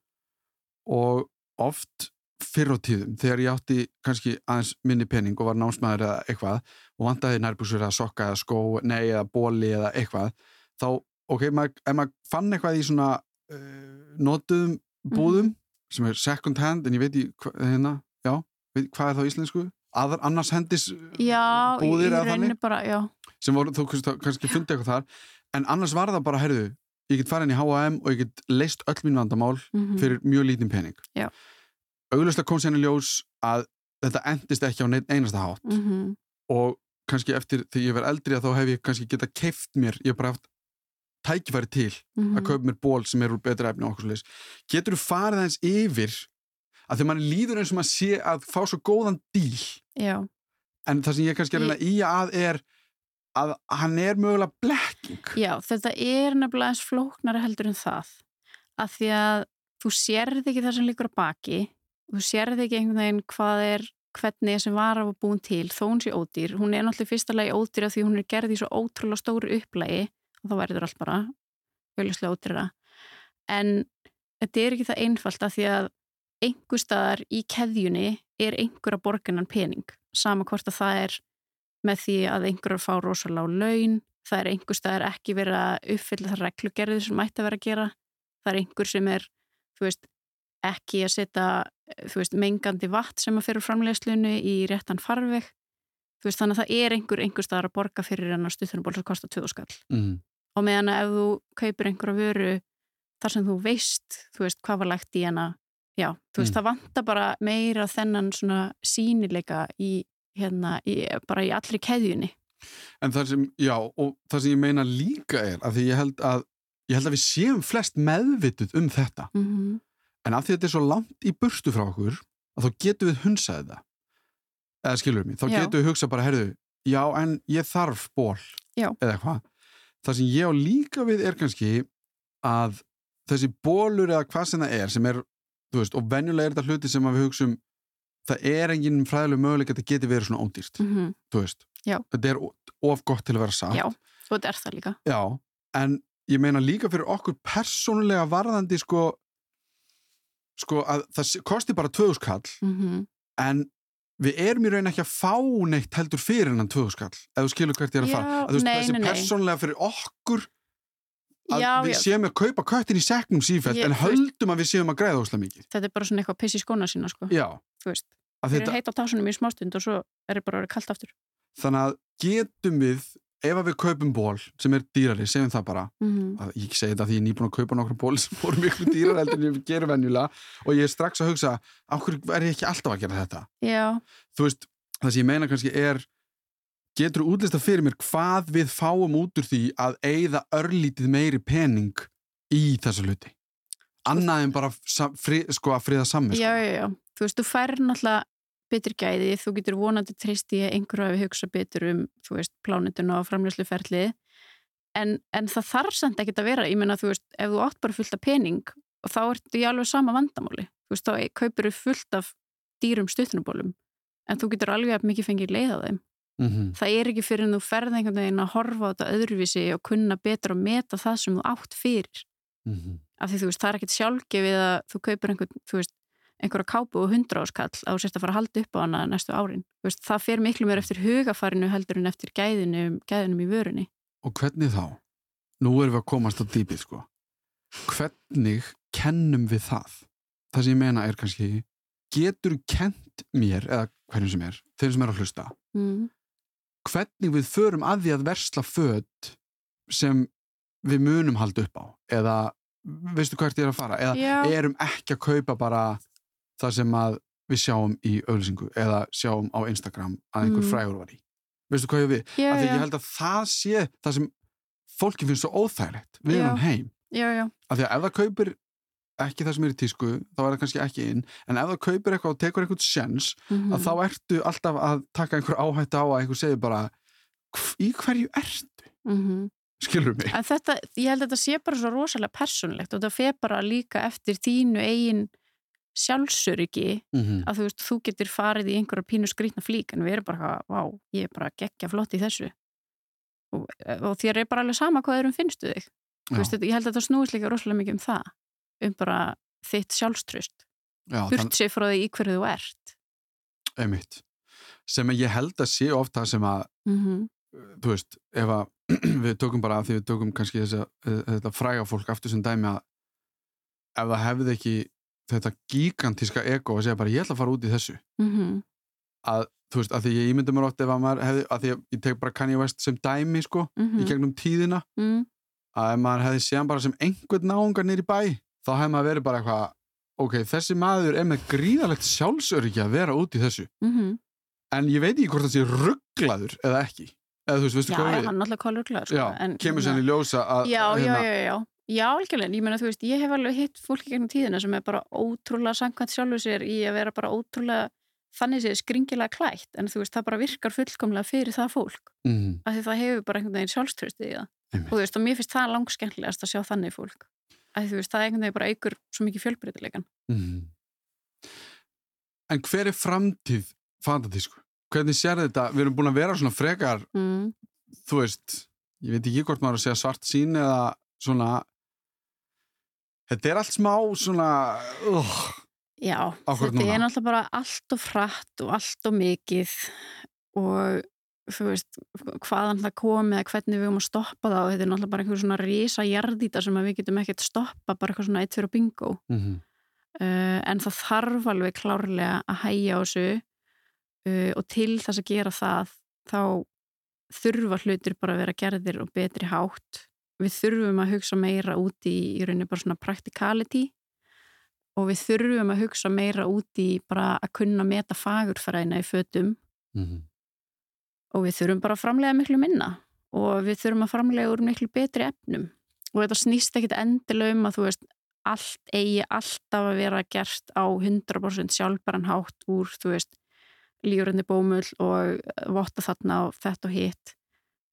og oft fyrr á tíðum þegar ég átti kannski aðeins minni pening og var námsmaður eða eitthvað og vantaði nærbúsur eða sokka eða skó nei eða bóli eða eitthvað þá, ok, maður, ef maður fann eitthvað í svona uh, notuðum búðum sem er second hand en ég veit í hérna, já, veit, hvað er það á íslensku? Aðar, annars hendis Já, í, búðir eða þannig? bara, já. Sem voru, þú kannski, fundið eitthvað þar. En annars var það bara, herðu ég get farin í H&M og ég get leist öll mín vandamál mm fyrir mjög lítinn pening. Já. auglustlega kom sérna ljós að þetta endist ekki á einasta hátt. Mm -hmm. og kannski eftir því ég verð eldri að þá hef ég kannski geta keift mér, ég hef bara haft tækifæri til Mhm. að kaupa mér ból sem er úr betra efni og okkur sliðis getur þú farið eins yfir að þegar mann líður eins og maður sé að fá svo góðan díl. Já, en það sem ég kannski er að í að er að hann er mögulega blekking. Já, þetta er nefnilega eins flóknari heldur en það. Að því að þú sérði ekki það sem líkur á baki þú sérði ekki einhvern veginn hvað er hvernig vara var búin til þó hún sé ódýr, hún er náttúrulega fyrsta lagi ódýr af því hún er gerð í svo ótrúlega stóru upplægi og þá verður allt bara auðvitað ódýra en þetta er ekki það einfalt af því að einhver staðar í keðjunni er einhver að borginan pening. Sama hvort að það er með því að einhver að fá rosalega á laun það er einhver staðar ekki verið að uppfylla það reglugerðir sem mætti að vera að gera það er einhver sem er veist, ekki að setja mengandi vatn sem að fyrir framlegslunu í réttan farveg. Veist, þannig að það er einhver einhver staðar að borga fyrir hennar stuttunarból sem kostar 20 skall. Mm. og meðan að ef þú kaupir einhverja vöru þar sem þú veist, þú veist, hvað var lagt í hana já, þú veist, Mm. það vantar bara meira þennan svona sínileika í, hérna, í, bara í allri keðjunni en það sem, já, og það sem ég meina líka er að því ég held að ég held að við séum flest meðvituð um þetta mm -hmm. en að því þetta er svo langt í burstu frá okkur að þá getum við hunsað þetta eða skilur mig, þá Já. getum við hugsað bara, herðu, já, en ég þarf ból Já. eða hvað það sem ég á líka við er kannski að þessi bólur eða hvað sem það er sem er, veist, og venjulega er þetta hluti sem við hugsum það er enginn fræðileg möguleik að þetta geti verið svona ódýrt Mm -hmm. þú veist, Já. þetta er of gott til að vera satt já, og þetta er það líka Já, en ég meina líka fyrir okkur persónulega varðandi sko sko að það kosti bara tvöðuskall mm -hmm. en við erum í raun ekki að fá neitt heldur fyrir hennan tvöðuskall ef þú skilur hvert ég er að fara að þú veist nei, þessi nei. persónulega fyrir okkur að Já, við já. séum að kaupa köttin í seknum sífælt en höldum að við séum að græða óslega mikið. Þetta er bara svona eitthvað piss í skóna sína sko. að þeir eru heit á tásunum í smástund og svo er það bara orðið kalt aftur. Þannig að getum við ef að við kaupum ból sem er dýrari, segjum það bara. Mm að ég segi þetta því ég er nýbúin að kaupa nokkra ból sem voru miklu dýrar heldur en ég gerir venjulega. Og ég er strax að hugsa áhverju er ég ekki alltaf að gera þetta? Já, þú veist, það sem ég meina kannski er getur útlista fyrir mér hvað við fáum út úr því að eigða örlítið meiri pening í þessa hluti? Annað en bara fri, sko að friða samme já, já, já. Þú veist, þú fær náttúrulega betur gæði, þú getur vonandi treyst í að einhverju hafi hugsa betur um, þú veist, plánitun og framlýsluferli en, en það þarf samt ekkert að vera, ég meina, þú veist, ef þú átt bara fullt af pening og þá ertu í alveg sama vandamáli, þú veist, þá kaupir þú fullt af dýrum stuttunubólum en þú getur alveg að mikið fengið leið á þeim mm -hmm. það er ekki fyrir en þú ferð einhvern veginn að horfa á þetta öðruvísi og kunna betur að meta það sem þú átt fyrir af því þú veist, það er ekkert sjálfgefið að þú kaupir einhvern, þú veist, einhverja kápu og hundra áskall að þú sérst að fara að halda upp á hana næstu árin. Veist, það fer miklu meir eftir hugafarinu heldur en eftir gæðinum, gæðinum í vörunni. og hvernig þá? nú erum við að komast á dýpið sko hvernig kennum við það? það sem ég meina er kannski getur kent mér eða hverjum sem er, þeim sem er að hlusta Mm. Hvernig við förum að því að versla född sem við munum halda upp á eða veistu hvert ég er að fara? Eða Já. erum ekki að kaupa bara það sem að við sjáum í auðlýsingu eða sjáum á Instagram að einhver Mm. frægur var í. Veistu hvað ég við? Já, af því já, ég held að það sé það sem fólki finnst svo óþægilegt. Við erum heim. Já, af því að ef það kaupir ekki það sem er í tísku þá er það kannski ekki inn. En ef það kaupir eitthvað og tekur eitthvað sjens mm að þá ertu alltaf að taka einhver áhætt á að einhver segir bara "Hv- í hverju ertu? mm Skilur mig? En þetta, ég held að þetta sé bara svo rosalega persónlegt og þetta fer bara líka eftir þínu eigin sjálfsöryggi Mm -hmm. að þú veist, þú getur farið í einhverja pínu skrýtna flík en við erum bara, vá, ég er bara geggja flott í þessu. Og, og þér er bara alveg sama hvað erum finnstu þig. Veist, þetta- ég held að þetta snúist líka rosalega mikið um það um bara þitt sjálfströst burt sér frá því í hverju þú ert. Einmitt. Sem ég held að sé ofta sem að mm -hmm. þú veist, ef að (clears throat) við tökum bara að því við tökum kannski þess að þetta fræga fólk aftur sem dæmi að ef það hefði ekki þetta gigantíska ego að segja bara ég ætla að fara út í þessu. Að þú veist, að því ég ímynda mér oft ef að maður hefði, að því ég tek bara Kanye West sem dæmi sko, í gegnum tíðina mm. að ef maður hefði séðan bara sem einhvern náungar nýri bæ, þá hefði maður verið bara eitthvað ok, þessi maður er með gríðalegt sjálfsöryggi að vera út í þessu. Mm en ég veit ekki hvort það sé rugglaður eða ekki, eða veist, veistu Já, já, hann er alltaf kólur glæður sko, Já, kemur sér í ljósa að Já, já, hérna, já, já, já, algjörlega, ég meina, þú veist, ég hef alveg hitt fólki gegnum tíðina sem er bara ótrúlega samkvæmt sjálfu sér í að vera bara ótrúlega þannig séð skringilega klætt, en þú veist, það bara virkar fullkomlega fyrir það fólk, mm, af því það hefur bara einhvern veginn sjálfströstið í það, og þú veist, og mér finnst það langskemmtilegast að sjá þannig fólk, því þú veist, það er einhvern veginn bara eigur svo mikið fjölbreytilegan. mm. En hver er framtíð fantatísku? Hvernig sér þetta? Við erum búin að vera svona frekar Mm. þú veist, ég veit ekki hvort maður að segja svart sín eða svona þetta er allt smá svona uh, Já, þetta núna. er náttúrulega bara allt og frætt og allt og mikið og þú veist, hvaðan það komi eða hvernig við höfum að stoppa það og þetta er náttúrulega bara einhver svona risa jarðýta sem við getum ekkert stoppa, bara eitthvað svona eitt fyrir bingo mm -hmm. uh, en það þarf alveg klárlega að hægja á þessu uh, og til þess að gera það þá þurfa hlutir bara að vera gerðir og betri hátt við þurfum að hugsa meira út í í rauninni bara svona practicality og við þurfum að hugsa meira út í bara að kunna meta fagurfræðina í fötum Mhm. Og við þurfum bara að framlega miklu minna. Og við þurfum að framlega úr miklu betri efnum. Og þetta snýst ekkit endilega um að þú veist allt eigi alltaf að vera gert á 100% sjálfbæran hátt úr þú veist lífrandi bómull og votta þarna og þetta og hitt.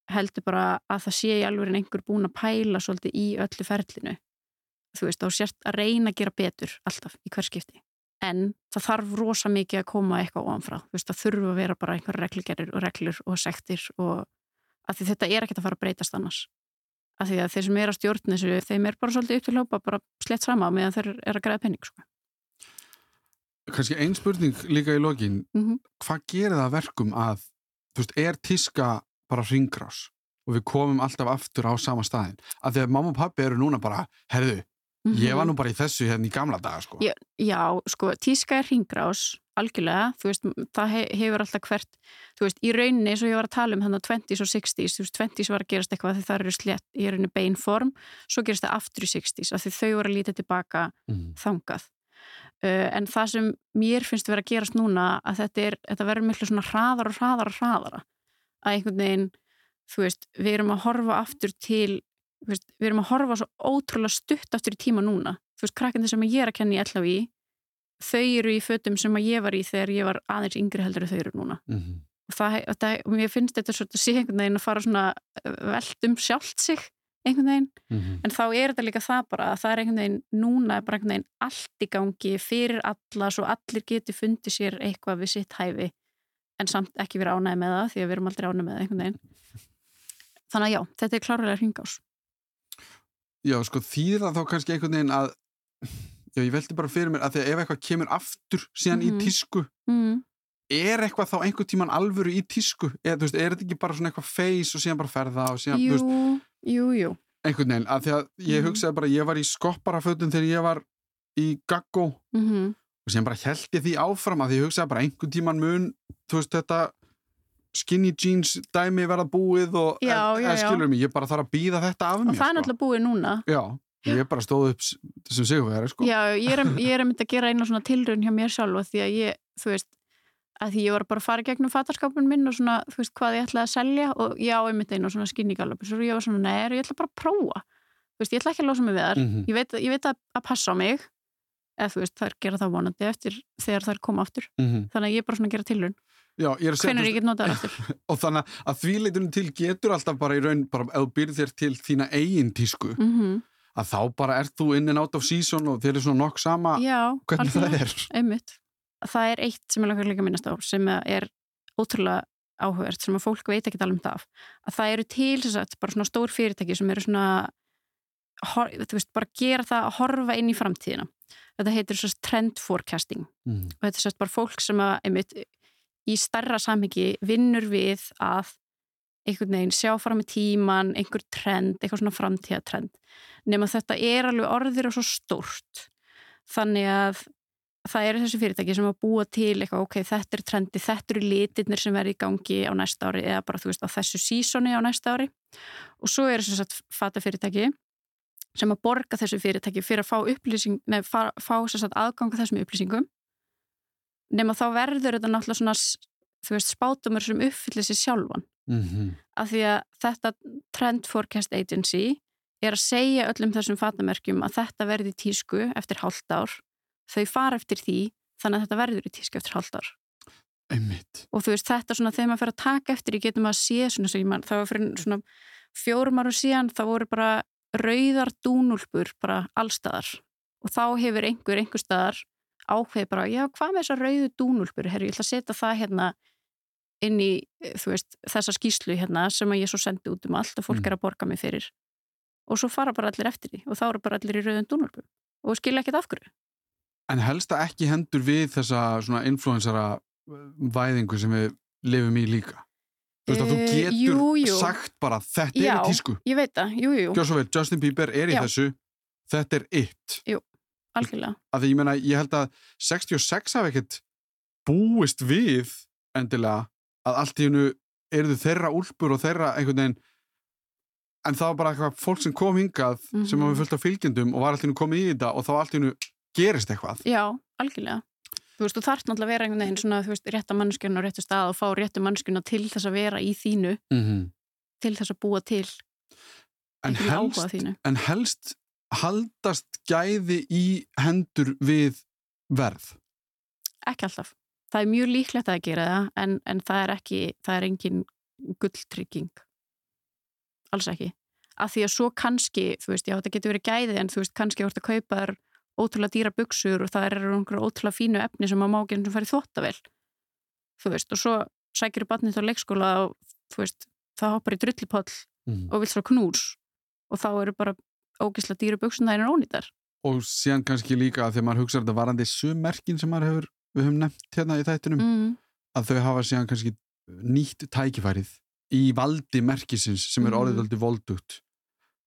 Heldur bara að það sé í alveg einhver búin að pæla svolítið í öllu ferlinu. Þú veist, þá sért að reyna að gera betur alltaf í hver skipti en það þarf rosa mikið að koma eitthvað ofanfrá, þú veist, það þurfu að vera bara einhver reglugerir og reglur og sektir og að því þetta er ekkert að fara að breytast annars af því að þeir sem er að stjórn þessu, þeim er bara svolítið upp til hljópa bara slett sama meðan þeir eru að græða penning sko. Kannski ein spurning líka í lokin mm -hmm. hvað gerir það að verkum að þú veist, er tíska bara ringrás og við komum alltaf aftur á sama staðin að því að mamma og pappi eru núna bara herðu, ég var nú bara í þessu hérna í gamla daga sko. Já, já, sko, tíska er ringrás algjörlega, þú veist, það he hefur alltaf hvert, þú veist, í rauninni eins og ég var að tala um þannig að 20s og 60s, þú veist, 20s var að gerast eitthvað því það eru slett í rauninni beinform svo gerast það aftur í 60s, af því þau voru að líta tilbaka mm. þangað uh, en það sem mér finnst vera að gerast núna, að þetta er þetta verður miklu svona hraðar og hraðar og hraðara að einhvern veginn þú veist, við erum að horfa aftur til veist, við erum að horfa svo ótrúlega stutt aftur í tíma núna, þú veist, krakkandi sem ég er að kenna í LHV þau eru í fötum sem ég var í þegar ég var aðeins yngri heldur en þau eru núna. Mm -hmm. og það, það, og mér finnst þetta svolítið sé einhvern veginn að fara svona veld um sjálft sig einhvern veginn, Mm -hmm. en þá er þetta líka það bara að það er einhvern veginn, núna er bara einhvern veginn allt í gangi fyrir alla svo allir geti fundið sér eitthvað við sitt hæfi, en samt ekki vera ánæði með það því að við erum aldrei ánæði með það einhvern veginn. Þannig að já, þetta er klárlega hringás Já, sko, þýðir það þá kannski einhvern veginn að já, ég veldi bara fyrir mér að því að ef eitthvað kemur aftur síðan Mhm. í tísku mm. er eitthvað þá einhvern tíman alvöru í tísku eða, þú veist, er þetta ekki bara svona eitthvað feys og síðan bara ferða og síðan, þú Jú, veist, jú, jú einhvern veginn að því að ég Mhm. hugsaði bara, ég var í skopparafötum þegar ég var í gaggó mm og síðan bara held ég því áfram að því ég hugsaði bara einhvern tíman mun, þú veist, þetta skinny jeans dæmi verða búið og Já, já, já. skilur mig, ég bara þarf að býða þetta af mér og það er sko. náttúrulega búið núna Já, ég bara stóð upp sem sigurvegari sko. Já, ég er, ég er að mynda að gera eina svona tilraun hjá mér sjálfa því að ég, þú veist að því ég var bara að fara gegnum fatarskapun minn og svona, þú veist, hvað ég ætlaði að selja og ég á einmitt einu svona skinnigalabur og ég var svona, nei, ég ætla bara að prófa þú veist, ég ætla ekki að losa mig við þar Mhm. ég, veit, ég veit að, að passa á mig eða þú veist, þær gera það vonandi eftir þegar þær koma aftur, mm þannig að ég er bara svona að gera tilraun Já, ég er þú ég get notað aftur (laughs) og þannig að því leitunum til getur alltaf bara í raun, bara ef þú byrð þér til þína eigin tísku, mm að þá bara ert þú in and out of season og þér er svona nokk sama Já, hvernig það er einmitt. Það er eitt sem ég langar líka að minnast á sem er ótrúlega áhugert sem að fólk veit ekki alveg um það að það eru til þess að bara svona stór fyrirtæki sem eru svona hor, veist, bara gera það að horfa inn í framtíðina. Þetta heitir svo trend forecasting mm. og þetta er svo bara fólk sem að einmitt í starra samhengi vinnur við að einhvern veginn sjá fram í tíman, einhver trend, eitthvað svona framtíðatrend. Nefn að þetta er alveg orðir og svo stórt. Þannig að það eru þessi fyrirtæki sem að búa til eitthvað, ok, þetta er trendi, þetta eru litirnir sem verður í gangi á næsta ári eða bara, þú veist, á þessu sísoni á næsta ári. Og svo eru þess að fata fyrirtæki sem að borga þessu fyrirtæki fyrir að fá fá, aðganga þessum upplýsingum nema þá verður þetta náttúrulega svona þú veist, spátumur sem uppfyllir sér sjálfan Mm -hmm. af því að þetta Trend Forecast Agency er að segja öllum þessum fatamerkjum að þetta verði í tísku eftir hálft ár þau fara eftir því þannig að þetta verður í tísku eftir hálft ár Einmitt. og þú veist þetta svona þegar maður fer að taka eftir í getum að sé svona mann, það var fyrir svona fjórum áru síðan það voru bara rauðar dúnúlpur bara allstaðar og þá hefur einhver einhver staðar ákveði bara, já hvað með þessar rauðu dúnúlpur herru, ég ætla að setja það hérna inn í, þú veist, þessa skýslu hérna sem að ég svo sendi út um allt og fólk Mm. er að borga mig fyrir og svo fara bara allir eftir því og þá eru bara allir í rauðum dúnúlpum og skilja ekkert af hverju En helst það ekki hendur við þessa svona influensara væðingu sem við lifum í líka. Þú veist að þú Eh, getur jú, jú. sagt bara þetta Já. er tísku. ég veit það, jú, jú, Gjör svo vel, Justin Bieber er í Já. þessu, þetta er it. Algjörlega Að því ég meina, ég held að 66 hafi ekkert búist við endilega að allt í hennu eruðu þeirra úlpur og þeirra einhvern veginn en það var bara eitthvað fólk sem kom hingað sem Mhm. hafi fullt af fylgjendum og var allt í hennu komið í þetta og þá allt í hennu gerist eitthvað. Já, algjörlega. Þú veist, þú þarft náttúrulega að vera einhvern veginn svona, þú veist, rétta mannskjörn á réttu stað og fá réttu mannskjörna til þess að vera í þínu, Mm -hmm. til þess að búa til en, helst, en helst haldast gæði í hendur við verð. Ekki alltaf. Það er mjög líklegt að gera það, en, en það er ekki, það er engin gulltrygging. Alls ekki. Af því að svo kannski, þú veist, já, þetta getur verið gæði, en þú veist, kannski voru að kaupa þar ótrúlega dýra buksur og það eru einhverju ótrúlega fínu efni sem að má ekki eins og farið þvóttavel. Þú veist, og svo sækir þú barnið á leikskóla og, þú veist, það hoppar í drullipoll Mm. og vill svo knús og þá eru bara ógisla dýru buksun það er ónýtar og síðan kannski líka að þegar maður hugsa þetta varandi summerkin sem maður hefur við höfum nefnt hérna í þættinum mm. að þau hafa síðan kannski nýtt tækifærið í valdi merkisins sem er Mhm. orðið aldrei voldugt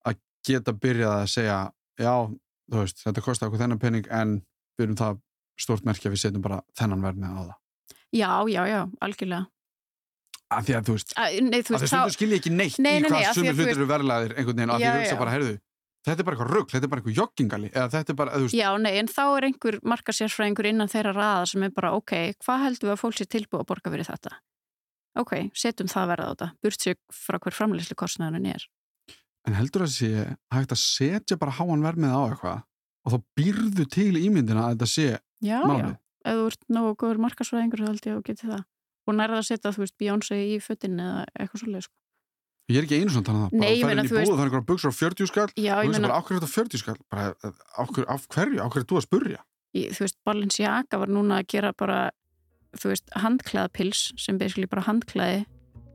að geta byrjað að segja já, þú veist, þetta kostar okkur þennan penning en við erum það stort merki að við setjum bara þennan verð með á það já, já, já, algjörlega að því að þú veist, Æ, nei, þú að veist, þau stundu skilja ekki neitt Nei, í nei, nei, hvað af sumir að þú hlutir veist- eru verðlaðir einhvern veginn að því að hugsa já. bara, heyrðu þetta er bara eitthvað rugg, þetta er bara eitthvað joggingali eða þetta er bara, þú veist, Já, nei, en þá er einhver markasérfræðingur innan þeirra raða sem er bara, ok, hvað heldur við að fólk sé tilbúið að borga fyrir þetta? Ok, setjum það verða á þetta, burt sig frá hver framleyslu kostnæðan er. en heldur að sé hægt að setja bara háan verð með á eitthvað og þá býrðu til ímyndina að þetta sé Já, já, málið. ef þú ert nógu góður markasfræðingur þá held ég að þú geti það. Og nærða að setja, þú veist, Beyoncé í fötin eða eitthvað svolítið, sko. Ég er ekki einu svona þannig að það, Nei, ég bara meina, ferðin í þú búð og það er einhverja buksur á 40 skall Já, og ég þú veist bara, á hverju er þetta 40 skall? Bara, á, hver, á hverju, á hverju er þú að spurja? í, þú veist, Balenciaga var núna að gera bara, þú veist, handklæðapils sem basically bara handklæði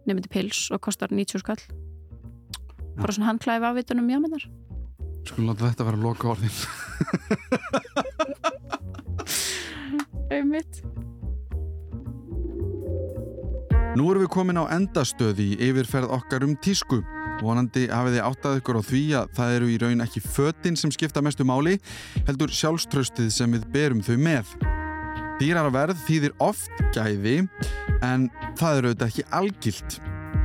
nefndi pils og kostar 90 skall. Bara svona handklæði við afvitunum jámennar. Skulum láta þetta vera loka orðin Einmitt. Nú erum við komin á endastöð í yfirferð okkar um tísku. Vonandi hafið þið áttað ykkur á því að það eru í raun ekki fötin sem skipta mestu máli heldur sjálfströstið sem við berum þau með. Dýrara verð þýðir oft gæði en það eru auðvitað ekki algilt.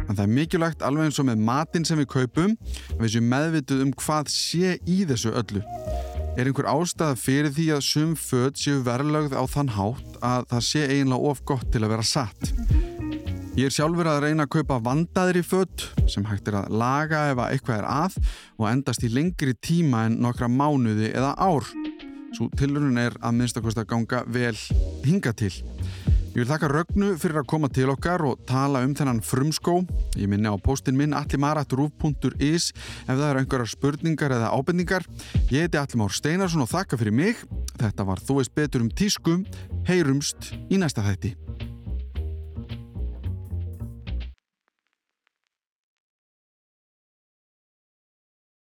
En það er mikilvægt alveg eins og með matinn sem við kaupum að við séum meðvituð um hvað sé í þessu öllu. Er einhver ástæða fyrir því að sum föt séu verðlögð á þann hátt að það sé eiginlega of gott til að vera satt? Ég er sjálfur að reyna að kaupa vandaðri föt sem hægt er að laga ef að eitthvað er að og endast í lengri tíma en nokkra mánuði eða ár. Svo tilrunum er að minnstakost að ganga vel hinga til. Ég vil þakka Rögnu fyrir að koma til okkar og tala um þennan frumskó. Ég minni á postin minn allimarat.ruf.is ef það eru einhverjar spurningar eða ábendingar. Ég heiti Allimár Steinarsson og þakka fyrir mig. Þetta var Þú veist betur um tísku. Heyrumst í næsta þætti.